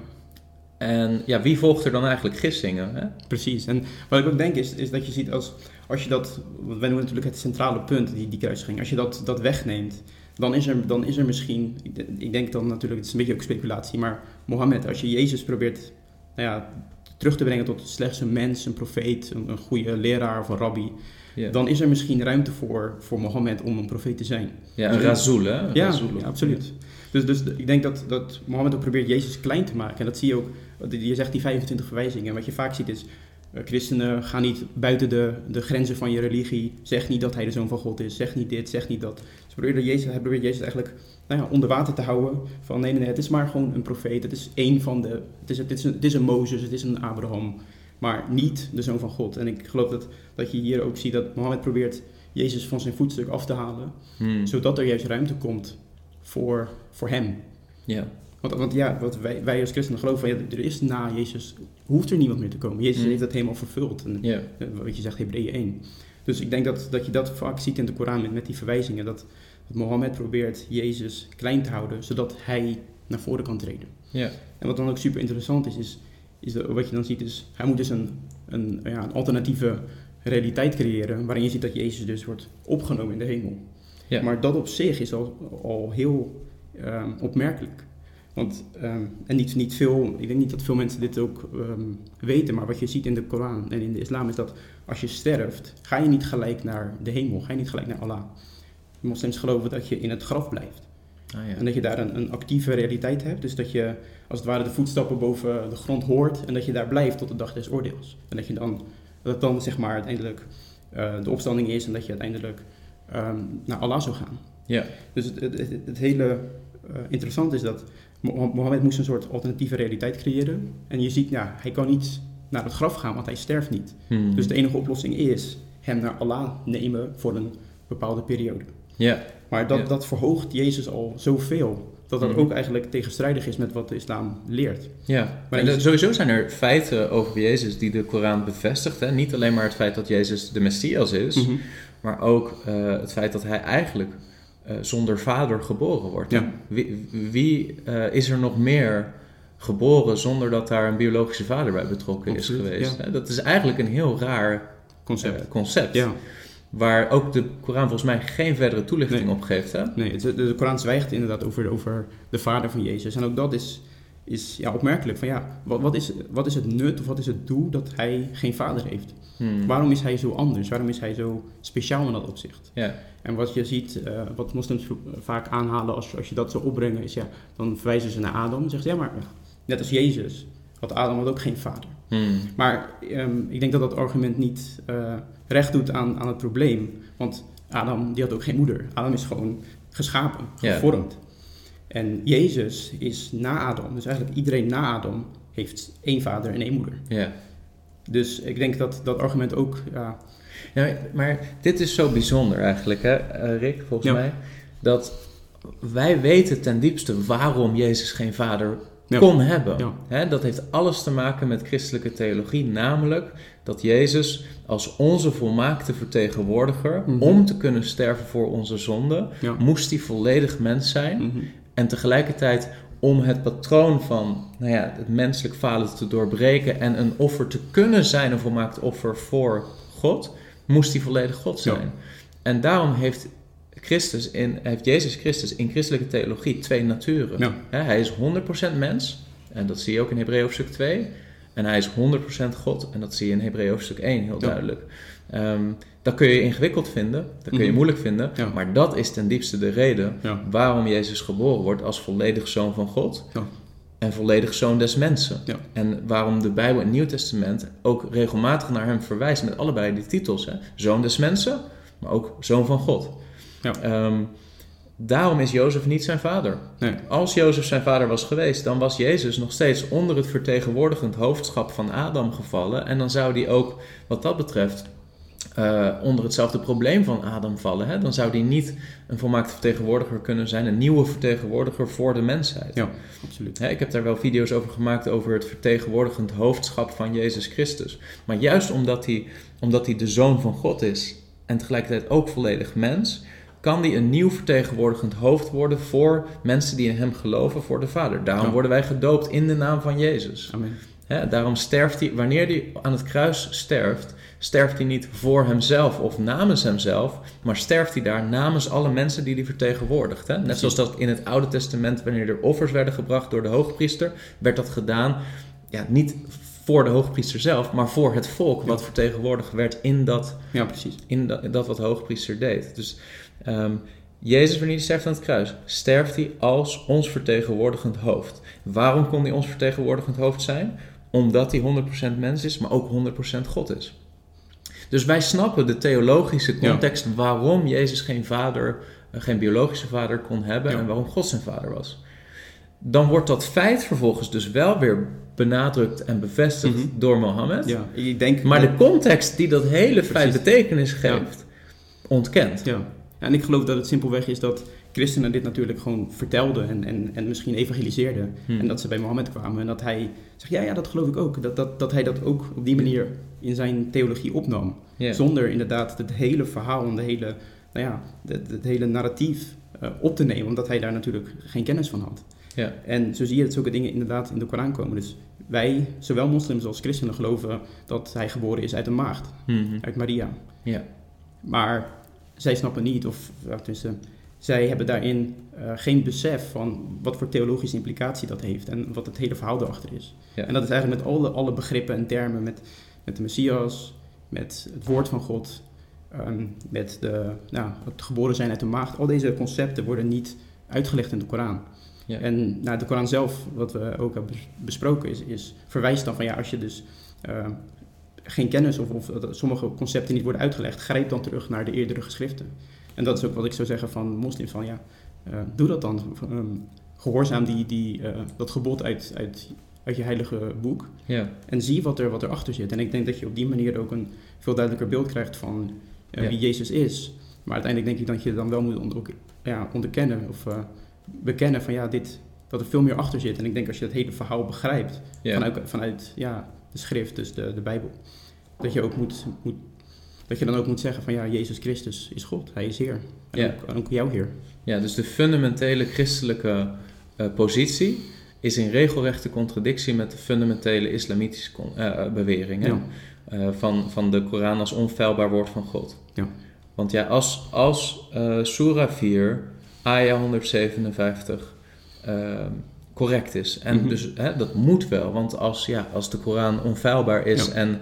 En ja, wie volgt er dan eigenlijk gissingen? Hè? precies. En wat ik ook denk is, is dat je ziet als, als je dat, want wij noemen natuurlijk het centrale punt, die, die kruisiging, als je dat, dat wegneemt, dan is, er, dan is er misschien, ik de- ik denk dan natuurlijk, het is een beetje ook speculatie, maar Mohammed, als je Jezus probeert nou ja, terug te brengen tot slechts een mens, een profeet, een, een goede leraar of een rabbi, dan is er misschien ruimte voor, voor Mohammed om een profeet te zijn. ja een razoul, hè? Een Ja, ja, absoluut. Dus, dus ik denk dat, dat Mohammed ook probeert Jezus klein te maken. En dat zie je ook, je zegt die 25 verwijzingen. En wat je vaak ziet is, eh, christenen gaan niet buiten de, de grenzen van je religie. Zeg niet dat hij de zoon van God is. Zeg niet dit, zeg niet dat. Ze proberen Jezus, hij probeert Jezus eigenlijk nou ja, onder water te houden. Van nee, nee, nee, het is maar gewoon een profeet. Het is één van de, het is, het is, een, het is een Mozes, het is een Abraham. Maar niet de zoon van God. En ik geloof dat, dat je hier ook ziet dat Mohammed probeert Jezus van zijn voetstuk af te halen Hmm, zodat er juist ruimte komt voor, voor hem. ja. Want, want ja, wat wij, wij als christenen geloven, ja, er is na Jezus, hoeft er niemand meer te komen. Jezus Mm. heeft dat helemaal vervuld. En, eh, wat je zegt, Hebreeën 1. Dus ik denk dat, dat je dat vaak ziet in de Koran met, met die verwijzingen. Dat, dat Mohammed probeert Jezus klein te houden, zodat hij naar voren kan treden. En wat dan ook super interessant is, is, is dat, wat je dan ziet is, hij moet dus een, een, ja, een alternatieve realiteit creëren, waarin je ziet dat Jezus dus wordt opgenomen in de hemel. Maar dat op zich is al, al heel ehm, opmerkelijk. Want, ehm, en niet, niet veel, ik denk niet dat veel mensen dit ook ehm, weten, maar wat je ziet in de Koran en in de islam is dat als je sterft, ga je niet gelijk naar de hemel, ga je niet gelijk naar Allah. De moslims geloven dat je in het graf blijft. Ah, ja. En dat je daar een, een actieve realiteit hebt. Dus dat je als het ware de voetstappen boven de grond hoort. En dat je daar blijft tot de dag des oordeels. En dat je dan, dat dan zeg maar uiteindelijk eh, de opstanding is. En dat je uiteindelijk ehm, naar Allah zou gaan. ja. Dus het, het, het, hele eh interessante is dat Mohammed moest een soort alternatieve realiteit creëren. En je ziet, ja, hij kan niet naar het graf gaan, want hij sterft niet. Hmm. Dus de enige oplossing is hem naar Allah nemen voor een bepaalde periode. ja. Maar dat, dat verhoogt Jezus al zoveel. Dat dat Mhm. ook eigenlijk tegenstrijdig is met wat de islam leert. Ja, Maar en sowieso zijn er feiten over Jezus die de Koran bevestigt. Hè? Niet alleen maar het feit dat Jezus de Messias is, Mhm. maar ook eh, het feit dat hij eigenlijk eh, zonder vader geboren wordt. Ja. Wie, wie eh, is er nog meer geboren zonder dat daar een biologische vader bij betrokken Absoluut, is geweest? ja. Dat is eigenlijk een heel raar Concept. eh, concept. ja, Waar ook de Koran volgens mij geen verdere toelichting Nee. op geeft. Hè? nee, de, de Koran zwijgt inderdaad over, over de vader van Jezus. En ook dat is, is ja, opmerkelijk. Van, ja, wat, wat, is, wat is het nut of wat is het doel dat hij geen vader heeft? Hmm. Waarom is hij zo anders? Waarom is hij zo speciaal in dat opzicht? Ja. En wat je ziet, eh, wat moslims vaak aanhalen als, als je dat zou opbrengen, is ja, dan verwijzen ze naar Adam. Dan zeggen ze, ja, maar net als Jezus had Adam had ook geen vader. Hmm. Maar ehm, ik denk dat dat argument niet eh, recht doet aan, aan het probleem. Want Adam die had ook geen moeder. Adam is gewoon geschapen, Ja. gevormd. En Jezus is na Adam. Dus eigenlijk iedereen na Adam heeft één vader en één moeder. ja. Dus ik denk dat dat argument ook... Ja, Ja, maar dit is zo bijzonder eigenlijk, hè, eh, Rick, volgens Ja. mij. Dat wij weten ten diepste waarom Jezus geen vader Ja. kon hebben. Ja. Hè, dat heeft alles te maken met christelijke theologie, namelijk dat Jezus als onze volmaakte vertegenwoordiger, Mhm. om te kunnen sterven voor onze zonden, ja. moest hij volledig mens zijn. Mhm. En tegelijkertijd om het patroon van nou ja, het menselijk falen te doorbreken en een offer te kunnen zijn, een volmaakt offer voor God, moest hij volledig God zijn. Ja. En daarom heeft, Christus in, heeft Jezus Christus in christelijke theologie twee naturen. Ja. Hij is 100% mens, en dat zie je ook in Hebreeën hoofdstuk 2. En hij is 100% God, en dat zie je in Hebreeën hoofdstuk 1 heel Ja. duidelijk. Ehm, dat kun je ingewikkeld vinden, dat kun je Mhm. moeilijk vinden, Ja. maar dat is ten diepste de reden Ja. waarom Jezus geboren wordt als volledig zoon van God. Ja. en volledig zoon des mensen. En waarom de Bijbel in het Nieuw Testament ook regelmatig naar hem verwijst met allebei die titels. Hè? Zoon des mensen, maar ook zoon van God. Ja. Ehm, daarom is Jozef niet zijn vader. Nee. Als Jozef zijn vader was geweest, dan was Jezus nog steeds onder het vertegenwoordigend hoofdschap van Adam gevallen. En dan zou die ook, wat dat betreft, eh, onder hetzelfde probleem van Adam vallen. Hè? Dan zou die niet een volmaakte vertegenwoordiger kunnen zijn, een nieuwe vertegenwoordiger voor de mensheid. Ja, absoluut. Hè, ik heb daar wel video's over gemaakt over het vertegenwoordigend hoofdschap van Jezus Christus. Maar juist omdat hij, omdat hij de zoon van God is en tegelijkertijd ook volledig mens, kan hij een nieuw vertegenwoordigend hoofd worden voor mensen die in hem geloven, voor de Vader. Daarom Ja. worden wij gedoopt in de naam van Jezus. Amen. Hè, daarom sterft hij, wanneer hij aan het kruis sterft, sterft hij niet voor hemzelf of namens hemzelf, maar sterft hij daar namens alle mensen die hij vertegenwoordigt. Hè? Net zoals dat in het Oude Testament, wanneer er offers werden gebracht door de hoogpriester, werd dat gedaan, ja, niet voor de hoogpriester zelf, maar voor het volk wat vertegenwoordigd werd in dat, Ja, precies. in dat, dat wat de hoogpriester deed. Dus ehm, Jezus, wanneer hij sterft aan het kruis, sterft hij als ons vertegenwoordigend hoofd. Waarom kon hij ons vertegenwoordigend hoofd zijn? Omdat hij 100% mens is, maar ook 100% God is. Dus wij snappen de theologische Ja. context waarom Jezus geen vader, eh, geen biologische vader kon hebben Ja. en waarom God zijn vader was. Dan wordt dat feit vervolgens dus wel weer benadrukt en bevestigd Mhm. door Mohammed. Ja, ik denk... Maar de context die dat hele feit betekenis geeft, ontkent. Ja. Ja, en ik geloof dat het simpelweg is dat christenen dit natuurlijk gewoon vertelden en, en, en misschien evangeliseerden. Hmm. En dat ze bij Mohammed kwamen en dat hij zegt, ja, ja, dat geloof ik ook. Dat, dat, dat hij dat ook op die manier in zijn theologie opnam. Zonder inderdaad het hele verhaal en de hele, nou ja, het, het hele narratief eh, op te nemen. Omdat hij daar natuurlijk geen kennis van had. En zo zie je dat zulke dingen inderdaad in de Koran komen. Dus wij, zowel moslims als christenen, geloven dat hij geboren is uit een maagd, Mhm. uit Maria. Ja. Maar zij snappen niet, of tenminste, zij hebben daarin eh, geen besef van wat voor theologische implicatie dat heeft en wat het hele verhaal erachter is. Ja. En dat is eigenlijk met alle, alle begrippen en termen, met, met de Messias, met het woord van God, ehm, met de, nou, het geboren zijn uit de maagd. Al deze concepten worden niet uitgelegd in de Koran. Ja. En nou, de Koran zelf, wat we ook hebben besproken, is, is verwijst dan van ja, als je dus eh, geen kennis of, of sommige concepten niet worden uitgelegd, grijp dan terug naar de eerdere geschriften. En dat is ook wat ik zou zeggen van moslims, van ja, eh, doe dat dan. Ehm, gehoorzaam die, die, eh, dat gebod uit, uit, uit je heilige boek Ja. en zie wat er, wat erachter zit. En ik denk dat je op die manier ook een veel duidelijker beeld krijgt van eh, Ja. wie Jezus is. Maar uiteindelijk denk ik dat je dan wel moet onder, ook, ja, onderkennen of eh, bekennen van ja, dit, dat er veel meer achter zit. En ik denk als je het hele verhaal begrijpt vanuit, vanuit ja, de schrift, dus de, de Bijbel, dat je ook moet, moet dat je dan ook moet zeggen van ja, Jezus Christus is God, Hij is Heer. En Ja. ook, en ook jouw Heer. Ja, dus de fundamentele christelijke eh, positie is in regelrechte contradictie met de fundamentele islamitische eh, eh, bewering hè? Ja. Eh, van, van de Koran als onfeilbaar woord van God. Ja. Want ja, als, als Surah 4, Ayah 157 eh, correct is, en Mhm. dus hè, dat moet wel, want als, ja, als de Koran onfeilbaar is Ja. en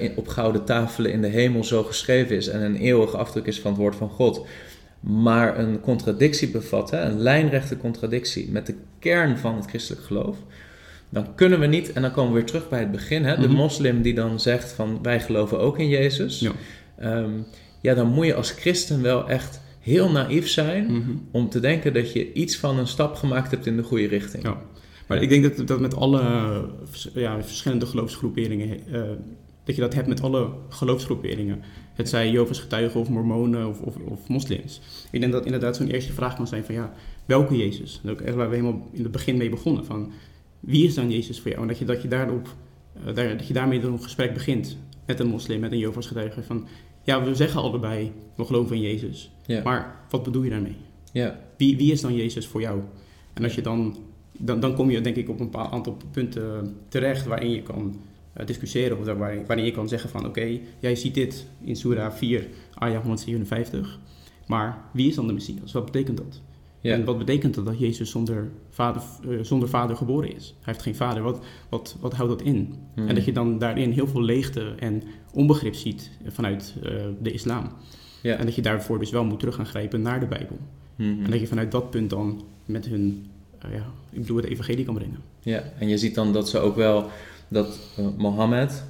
in- op gouden tafelen in de hemel zo geschreven is en een eeuwige afdruk is van het woord van God, maar een contradictie bevat, hè, een lijnrechte contradictie met de kern van het christelijk geloof, dan kunnen we niet, en dan komen we weer terug bij het begin, hè, de Mhm. moslim die dan zegt van wij geloven ook in Jezus, Ja. Ehm, ja, dan moet je als christen wel echt heel naïef zijn Mhm. om te denken dat je iets van een stap gemaakt hebt in de goede richting. Ja. Maar ik denk dat, dat met alle ja, verschillende geloofsgroeperingen, eh, dat je dat hebt met alle geloofsgroeperingen. Het zij Jehovah's getuigen of mormonen of, of, of moslims. Ik denk dat inderdaad zo'n eerste vraag kan zijn van ja, welke Jezus? En ook echt waar we helemaal in het begin mee begonnen van wie is dan Jezus voor jou? En dat je, dat je, daarop, eh, daar, dat je daarmee dan een gesprek begint met een moslim, met een Jehovah's getuige van ja, we zeggen allebei, we geloven in Jezus. Maar wat bedoel je daarmee? Ja. Wie, wie is dan Jezus voor jou? En als je dan, dan, dan kom je denk ik op een paar aantal punten terecht waarin je kan eh, discussiëren of daar waarin je kan zeggen van oké, jij ziet dit in Surah 4, ayah 157, maar wie is dan de Messias? Wat betekent dat? Ja. En wat betekent dat dat Jezus zonder vader, eh, zonder vader geboren is? Hij heeft geen vader. Wat, wat, wat houdt dat in? Hmm. En dat je dan daarin heel veel leegte en onbegrip ziet vanuit eh, de islam. Ja. En dat je daarvoor dus wel moet terug gaan grijpen naar de Bijbel. Mhm. En dat je vanuit dat punt dan met hun eh, ja, ik bedoel, het evangelie kan brengen. Ja, en je ziet dan dat ze ook wel dat eh, Mohammed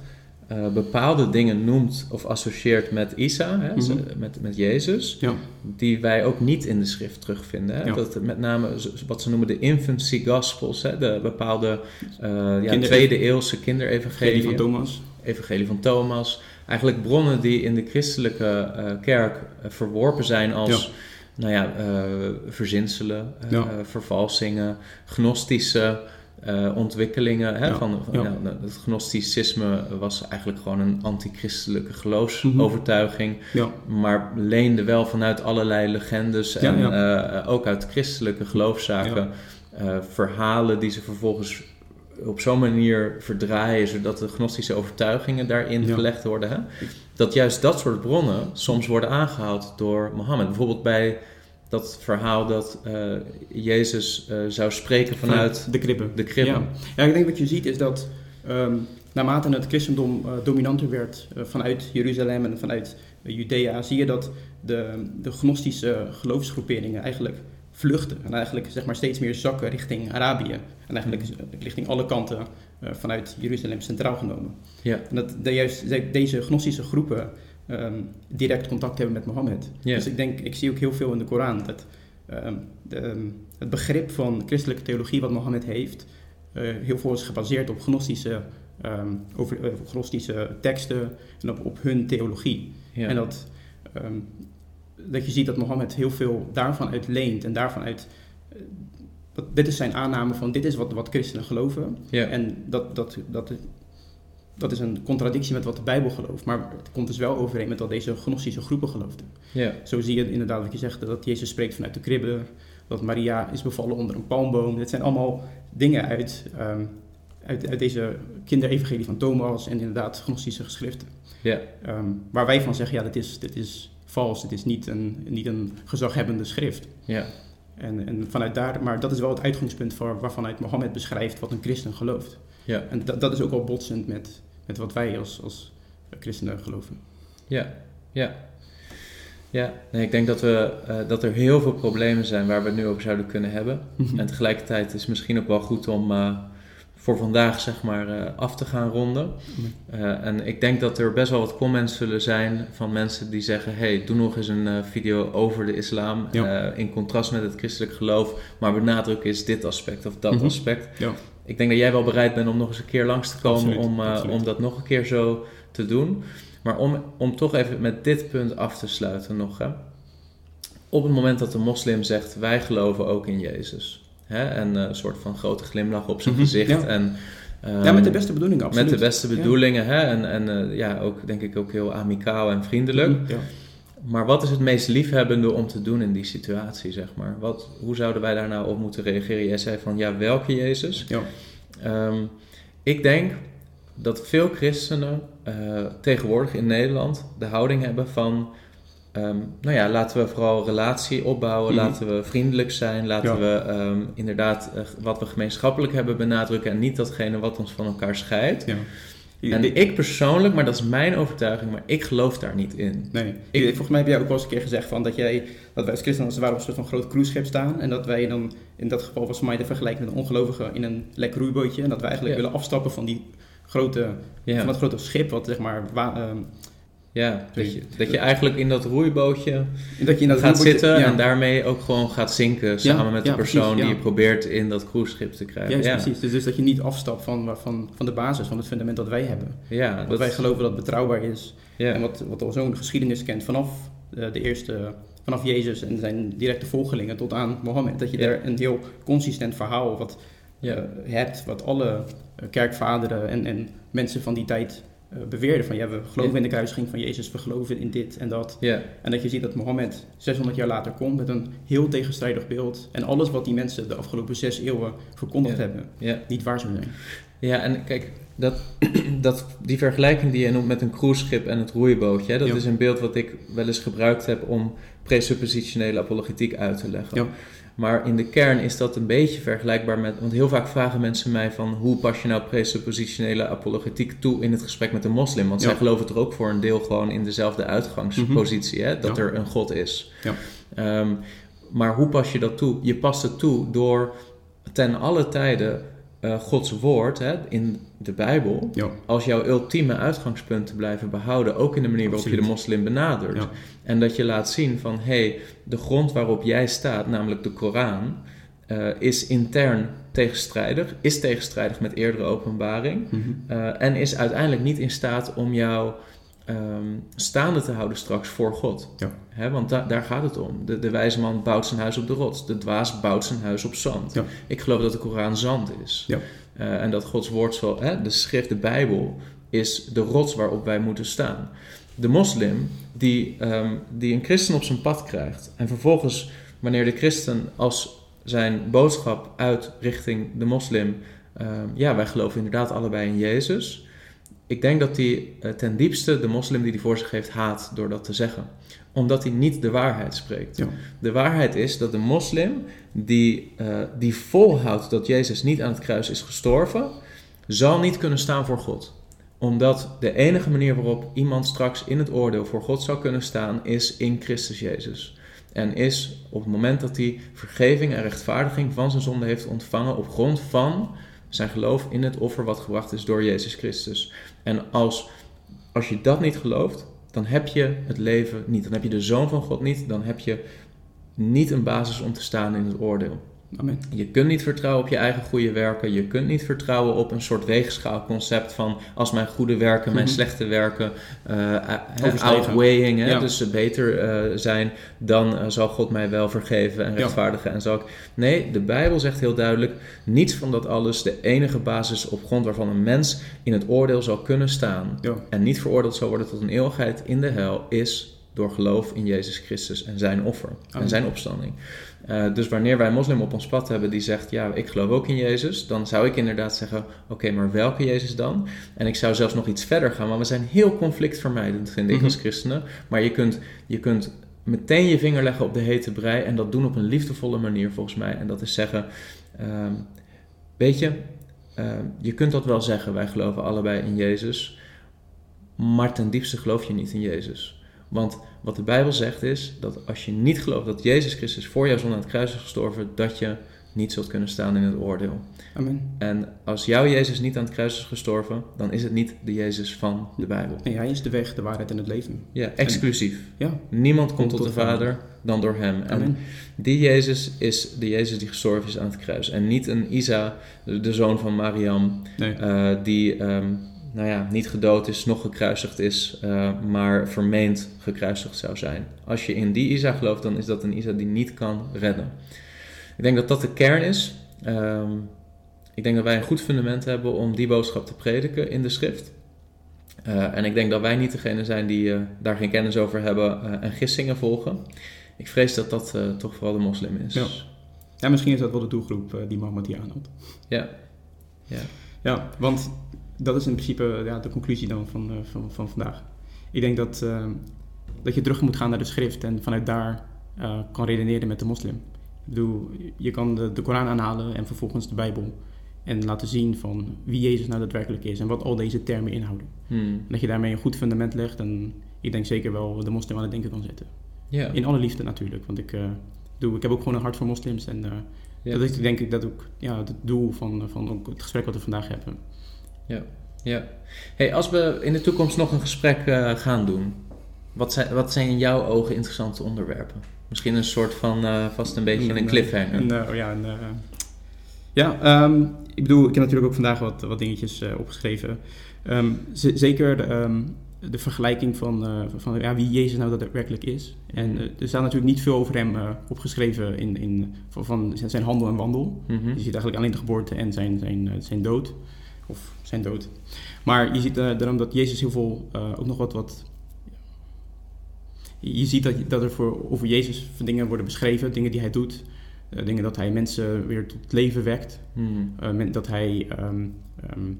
eh, bepaalde dingen noemt of associeert met Isa, hè, Mhm. met, met Jezus, Ja, die wij ook niet in de schrift terugvinden. Hè? Ja. Dat met name wat ze noemen de infancy gospels, hè? de bepaalde eh ja, tweede eeuwse evangelie kinderevangelieën. van Thomas. Evangelie van Thomas. Eigenlijk bronnen die in de christelijke eh, kerk verworpen zijn als Nou ja, verzinselen, vervalsingen, gnostische eh, ontwikkelingen. Hè, Ja, van, ja. ja, nou, het gnosticisme was eigenlijk gewoon een antichristelijke Mhm. geloofsovertuiging. Ja, Maar leende wel vanuit allerlei legendes en eh, ook uit christelijke geloofszaken eh, verhalen die ze vervolgens op zo'n manier verdraaien, zodat de gnostische overtuigingen daarin gelegd worden. Hè? Dat juist dat soort bronnen soms worden aangehaald door Mohammed. Bijvoorbeeld bij dat verhaal dat eh, Jezus eh, zou spreken vanuit de kribben. de kribben. Ja. ja, ik denk wat je ziet is dat ehm, naarmate het christendom eh, dominanter werd vanuit Jeruzalem en vanuit Judea, zie je dat de, de gnostische geloofsgroeperingen eigenlijk vluchten en eigenlijk zeg maar steeds meer zakken richting Arabië en eigenlijk eh, richting alle kanten vanuit Jeruzalem centraal genomen. Ja. En dat de, juist de- deze gnostische groepen ehm, direct contact hebben met Mohammed. Dus ik denk, ik zie ook heel veel in de Koran dat ehm, de, ehm, het begrip van christelijke theologie wat Mohammed heeft, eh, heel veel is gebaseerd op gnostische, over, eh, gnostische teksten en op, op hun theologie. En dat, dat je ziet dat Mohammed heel veel daarvan uit leent en daarvan uit. eh, dit is zijn aanname van dit is wat, wat christenen geloven. En dat, dat, dat, dat is een contradictie met wat de Bijbel gelooft. Maar het komt dus wel overeen met wat deze gnostische groepen geloofden. ja. Zo zie je inderdaad wat je zegt, dat Jezus spreekt vanuit de kribbe, dat Maria is bevallen onder een palmboom. Dit zijn allemaal dingen uit, ehm, uit, uit deze kinderevangelie van Thomas en inderdaad gnostische geschriften. ja. Ehm, waar wij van zeggen, ja, dit is, dit is vals, dit is niet een, niet een gezaghebbende schrift. ja. En, en vanuit daar, maar dat is wel het uitgangspunt voor, waarvanuit Mohammed beschrijft wat een christen gelooft. ja. En dat, dat is ook wel botsend met, met wat wij als, als christenen geloven. Ja, ja. Ja, nee, ik denk dat, we, eh, dat er heel veel problemen zijn waar we het nu over zouden kunnen hebben. En tegelijkertijd is het misschien ook wel goed om eh, voor vandaag zeg maar eh, af te gaan ronden. En ik denk dat er best wel wat comments zullen zijn van mensen die zeggen... hey, doe nog eens een video over de islam Ja. in contrast met het christelijk geloof... maar benadruk is dit aspect of dat Mhm. aspect. Ja. Ik denk dat jij wel bereid bent om nog eens een keer langs te komen Absoluut, om, eh, absoluut. om dat nog een keer zo te doen. Maar om, om toch even met dit punt af te sluiten nog. Hè. Op het moment dat de moslim zegt, wij geloven ook in Jezus. Hè, en eh, een soort van grote glimlach op zijn Mhm, gezicht. ja. En, ja, ehm, met de beste bedoelingen, absoluut. met de beste Ja. bedoelingen. Hè, en en eh, ja, ook denk ik ook heel amicaal en vriendelijk. Mhm, Ja. Maar wat is het meest liefhebbende om te doen in die situatie, zeg maar? Wat, hoe zouden wij daar nou op moeten reageren? Jij zei van, ja, welke Jezus? Ja. Ehm, ik denk dat veel christenen eh, tegenwoordig in Nederland de houding hebben van... ehm, nou ja, laten we vooral relatie opbouwen, Mhm. laten we vriendelijk zijn, laten Ja. we ehm, inderdaad eh, wat we gemeenschappelijk hebben benadrukken en niet datgene wat ons van elkaar scheidt. Ja. En ik persoonlijk, maar dat is mijn overtuiging, maar ik geloof daar niet in. Nee, Ik- volgens mij heb jij ook wel eens een keer gezegd van dat, jij, dat wij als christenen als het ware op een soort van groot cruiseschip staan. En dat wij dan, in dat geval was voor mij de vergelijking met een ongelovige in een lekker roeibootje. En dat wij eigenlijk Ja. willen afstappen van, die grote, Ja. van dat grote schip wat zeg maar... wa- ehm, Ja, dat je, dat je eigenlijk in dat roeibootje dat je in dat gaat roeibootje- zitten ja, en daarmee ook gewoon gaat zinken samen met de ja, persoon precies, die je probeert in dat cruiseschip te krijgen. Juist, ja. precies. Dus, dus dat je niet afstapt van, van, van de basis, van het fundament dat wij hebben. Ja, Dat dat, wij geloven dat het betrouwbaar is. En wat, wat al zo'n geschiedenis kent vanaf eh, de eerste, vanaf Jezus en zijn directe volgelingen tot aan Mohammed. Dat je Ja. daar een heel consistent verhaal wat, Ja. eh, hebt, wat alle eh, kerkvaderen en, en mensen van die tijd beweerden. Van ja, we geloven in de kruisiging van Jezus, we geloven in dit en dat. En dat je ziet dat Mohammed 600 jaar later komt met een heel tegenstrijdig beeld. En alles wat die mensen de afgelopen zes eeuwen verkondigd hebben, niet waar zou zijn. ja, en kijk, dat, dat, die vergelijking die je noemt met een cruiseschip en het roeibootje, hè, dat Ja. is een beeld wat ik wel eens gebruikt heb om presuppositionele apologetiek uit te leggen. Ja. Maar in de kern is dat een beetje vergelijkbaar met, want heel vaak vragen mensen mij van hoe pas je nou presuppositionele apologetiek toe in het gesprek met een moslim? Want Ja. zij geloven er ook voor een deel gewoon in dezelfde uitgangspositie, hè, dat Ja. er een God is. Ja. Ehm, maar hoe pas je dat toe? Je past het toe door ten alle tijden eh, Gods woord hè, in de Bijbel Ja, als jouw ultieme uitgangspunt te blijven behouden, ook in de manier waarop je de moslim benadert. Ja. En dat je laat zien van, hé, hey, de grond waarop jij staat, namelijk de Koran, eh, is intern tegenstrijdig, is tegenstrijdig met eerdere openbaring Mhm. eh, en is uiteindelijk niet in staat om jou ehm, staande te houden straks voor God. Ja. Hè, want da- daar gaat het om. De, de wijze man bouwt zijn huis op de rots, de dwaas bouwt zijn huis op zand. Ja. Ik geloof dat de Koran zand is. Ja. Eh, en dat Gods woord, zal, de schrift, de Bijbel, is de rots waarop wij moeten staan. De moslim die, ehm, die een christen op zijn pad krijgt en vervolgens wanneer de christen als zijn boodschap uit richting de moslim, ehm, ja, wij geloven inderdaad allebei in Jezus. Ik denk dat hij eh, ten diepste de moslim die hij voor zich heeft haat door dat te zeggen. Omdat hij niet de waarheid spreekt. Ja. De waarheid is dat de moslim die, eh, die volhoudt dat Jezus niet aan het kruis is gestorven, zal niet kunnen staan voor God. Omdat de enige manier waarop iemand straks in het oordeel voor God zou kunnen staan, is in Christus Jezus. En is op het moment dat hij vergeving en rechtvaardiging van zijn zonde heeft ontvangen op grond van zijn geloof in het offer wat gebracht is door Jezus Christus. En als, als je dat niet gelooft, dan heb je het leven niet. Dan heb je de Zoon van God niet. Dan heb je niet een basis om te staan in het oordeel. Amen. Je kunt niet vertrouwen op je eigen goede werken. Je kunt niet vertrouwen op een soort weegschaalconcept van als mijn goede werken, mijn Mhm. slechte werken uh, outweighing, hè, Ja. dus ze beter eh, zijn, dan zal God mij wel vergeven en Ja. rechtvaardigen. En zal ik... Nee, de Bijbel zegt heel duidelijk, niets van dat alles, de enige basis op grond waarvan een mens in het oordeel zal kunnen staan Ja. en niet veroordeeld zal worden tot een eeuwigheid in de hel, is door geloof in Jezus Christus en zijn offer en zijn opstanding. Uh, dus wanneer wij een moslim op ons pad hebben die zegt, ja, ik geloof ook in Jezus, dan zou ik inderdaad zeggen, oké, maar welke Jezus dan? En ik zou zelfs nog iets verder gaan, want we zijn heel conflictvermijdend, vind ik, Mhm. als christenen. Maar je kunt, je kunt meteen je vinger leggen op de hete brei en dat doen op een liefdevolle manier, volgens mij. En dat is zeggen, ehm, weet je, ehm, je kunt dat wel zeggen, wij geloven allebei in Jezus, maar ten diepste geloof je niet in Jezus. Want wat de Bijbel zegt is dat als je niet gelooft dat Jezus Christus voor jouw zonde aan het kruis is gestorven, dat je niet zult kunnen staan in het oordeel. Amen. En als jouw Jezus niet aan het kruis is gestorven, dan is het niet de Jezus van de Bijbel. Nee, hij is de weg, de waarheid en het leven. Ja, exclusief. Ja, Niemand komt tot de Vader dan door hem. En amen. die Jezus is de Jezus die gestorven is aan het kruis. En niet een Isa, de zoon van Mariam, Nee. eh, die ehm, nou ja, niet gedood is, nog gekruisigd is, eh, maar vermeend gekruisigd zou zijn. Als je in die Isa gelooft, dan is dat een Isa die niet kan redden. Ik denk dat dat de kern is. Ehm, ik denk dat wij een goed fundament hebben om die boodschap te prediken in de schrift. Eh, en ik denk dat wij niet degene zijn die eh, daar geen kennis over hebben en gissingen volgen. Ik vrees dat dat toch vooral de moslim is. Ja. Ja, misschien is dat wel de doelgroep die Mohammed hier aanhoudt. Ja. Ja, want dat is in principe ja, de conclusie dan van, eh, van, van vandaag. Ik denk dat, eh, dat je terug moet gaan naar de schrift en vanuit daar eh, kan redeneren met de moslim. Ik bedoel, je kan de, de Koran aanhalen en vervolgens de Bijbel. En laten zien van wie Jezus nou daadwerkelijk is en wat al deze termen inhouden. Hmm. Dat je daarmee een goed fundament legt en ik denk zeker wel de moslim aan het denken kan zetten. Ja. In alle liefde natuurlijk, want ik, doe, ik heb ook gewoon een hart voor moslims en Ja. dat is denk ik dat ook ja, het doel van, van ook het gesprek wat we vandaag hebben. Ja. Hey, als we in de toekomst nog een gesprek eh, gaan doen, wat zijn, wat zijn in jouw ogen interessante onderwerpen? Misschien een soort van, eh, vast een beetje een cliffhanger. Een, eh, oh ja, een, ja ehm, ik bedoel, ik heb natuurlijk ook vandaag wat, wat dingetjes opgeschreven. Ehm, zeker de, ehm, de vergelijking van, van ja, wie Jezus nou daadwerkelijk is. En er staat natuurlijk niet veel over hem opgeschreven in, in, van, van zijn- handel en wandel. Mhm. Je ziet eigenlijk alleen de geboorte en zijn, zijn, zijn dood. Of zijn dood. Maar je ziet eh, daarom dat Jezus heel veel, eh, ook nog wat, wat... Je ziet dat, dat er voor, over Jezus dingen worden beschreven, dingen die hij doet. eh, dingen dat hij mensen weer tot leven wekt. Men- dat hij ehm, ehm,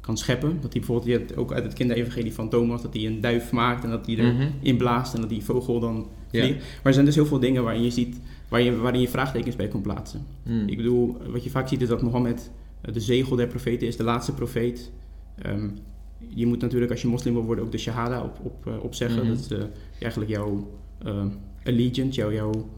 kan scheppen. Dat hij bijvoorbeeld, ook uit het kinderevangelie van Thomas, dat hij een duif maakt en dat hij er Mhm. inblaast en dat die vogel dan vliegt. Maar er zijn dus heel veel dingen waarin je ziet, waar je, waarin je vraagtekens bij kon plaatsen. Mhm. Ik bedoel, wat je vaak ziet is dat Mohammed de zegel der profeten is, de laatste profeet. Ehm, je moet natuurlijk, als je moslim wil worden, ook de shahada op, op, eh, opzeggen. Mhm. Dat is eh, eigenlijk jouw eh, allegiance, jouw, jouw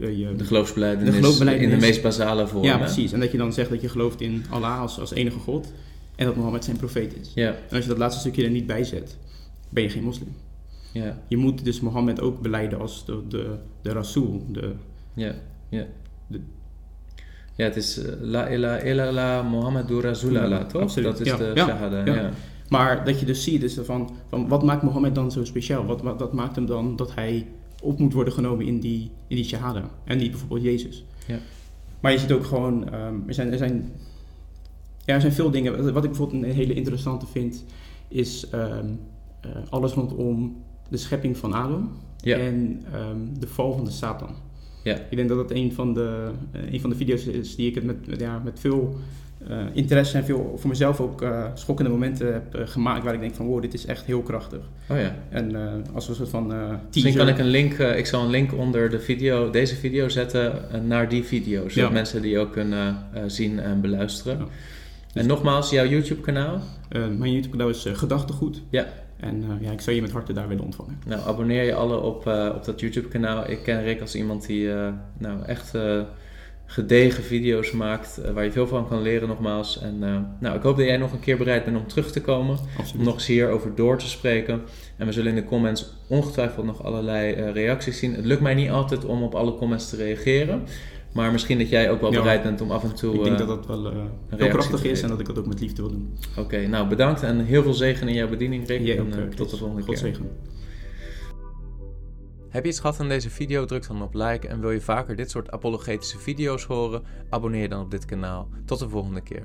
eh, je, De geloofsbelijdenis, De geloofsbelijdenis. in de meest basale vorm. ja, precies. En dat je dan zegt dat je gelooft in Allah als, als enige God en dat Mohammed zijn profeet is. Ja, En als je dat laatste stukje er niet bij zet, ben je geen moslim. ja, Je moet dus Mohammed ook beleiden als de, de, de Rasool. De, ja, ja. De- Ja, het is eh, La ilaha illallah Muhammadur Rasulallah, toch? Absoluut. Dat is Ja, de ja, shahada, ja. maar dat je dus ziet is van, van wat maakt Mohammed dan zo speciaal? Wat, wat, wat maakt hem dan dat hij op moet worden genomen in die, in die shahada? En niet bijvoorbeeld Jezus. Ja. Maar je ziet ook gewoon, ehm, er, zijn, er, zijn, ja, er zijn veel dingen. Wat ik bijvoorbeeld een hele interessante vind, is ehm, eh, alles rondom de schepping van Adam Ja. en ehm, de val van de Satan. Ja. Ik denk dat het een van de, eh, een van de video's is die ik het met, met- ja, met veel eh, interesse en veel voor mezelf ook eh, schokkende momenten heb gemaakt. Waar ik denk van wow, dit is echt heel krachtig. Oh ja. En als een soort van eh Misschien teaser. kan ik een link, ik zal een link onder de video, deze video zetten naar die video, zodat Ja. mensen die ook kunnen zien en beluisteren. Ja. En nogmaals, jouw YouTube kanaal. Mijn YouTube kanaal is Gedachtegoed. Ja. En eh, ja, ik zou je met harte daar willen ontvangen. Nou, abonneer je alle op, eh, op dat YouTube kanaal. Ik ken Rick als iemand die eh, nou, echt gedegen video's maakt, waar je veel van kan leren nogmaals. En nou, ik hoop dat jij nog een keer bereid bent om terug te komen. om nog eens hierover door te spreken. En we zullen in de comments ongetwijfeld nog allerlei reacties zien. Het lukt mij niet altijd om op alle comments te reageren. Maar misschien dat jij ook wel Ja. bereid bent om af en toe... ik denk eh, dat dat wel eh, heel krachtig te is en dat ik dat ook met liefde wil doen. Oké, nou bedankt en heel veel zegen in jouw bediening, Rick. Jij en ook, eh, tot de volgende God keer. zegen. Heb je iets gehad aan deze video? Druk dan op like. En wil je vaker dit soort apologetische video's horen? Abonneer dan op dit kanaal. Tot de volgende keer.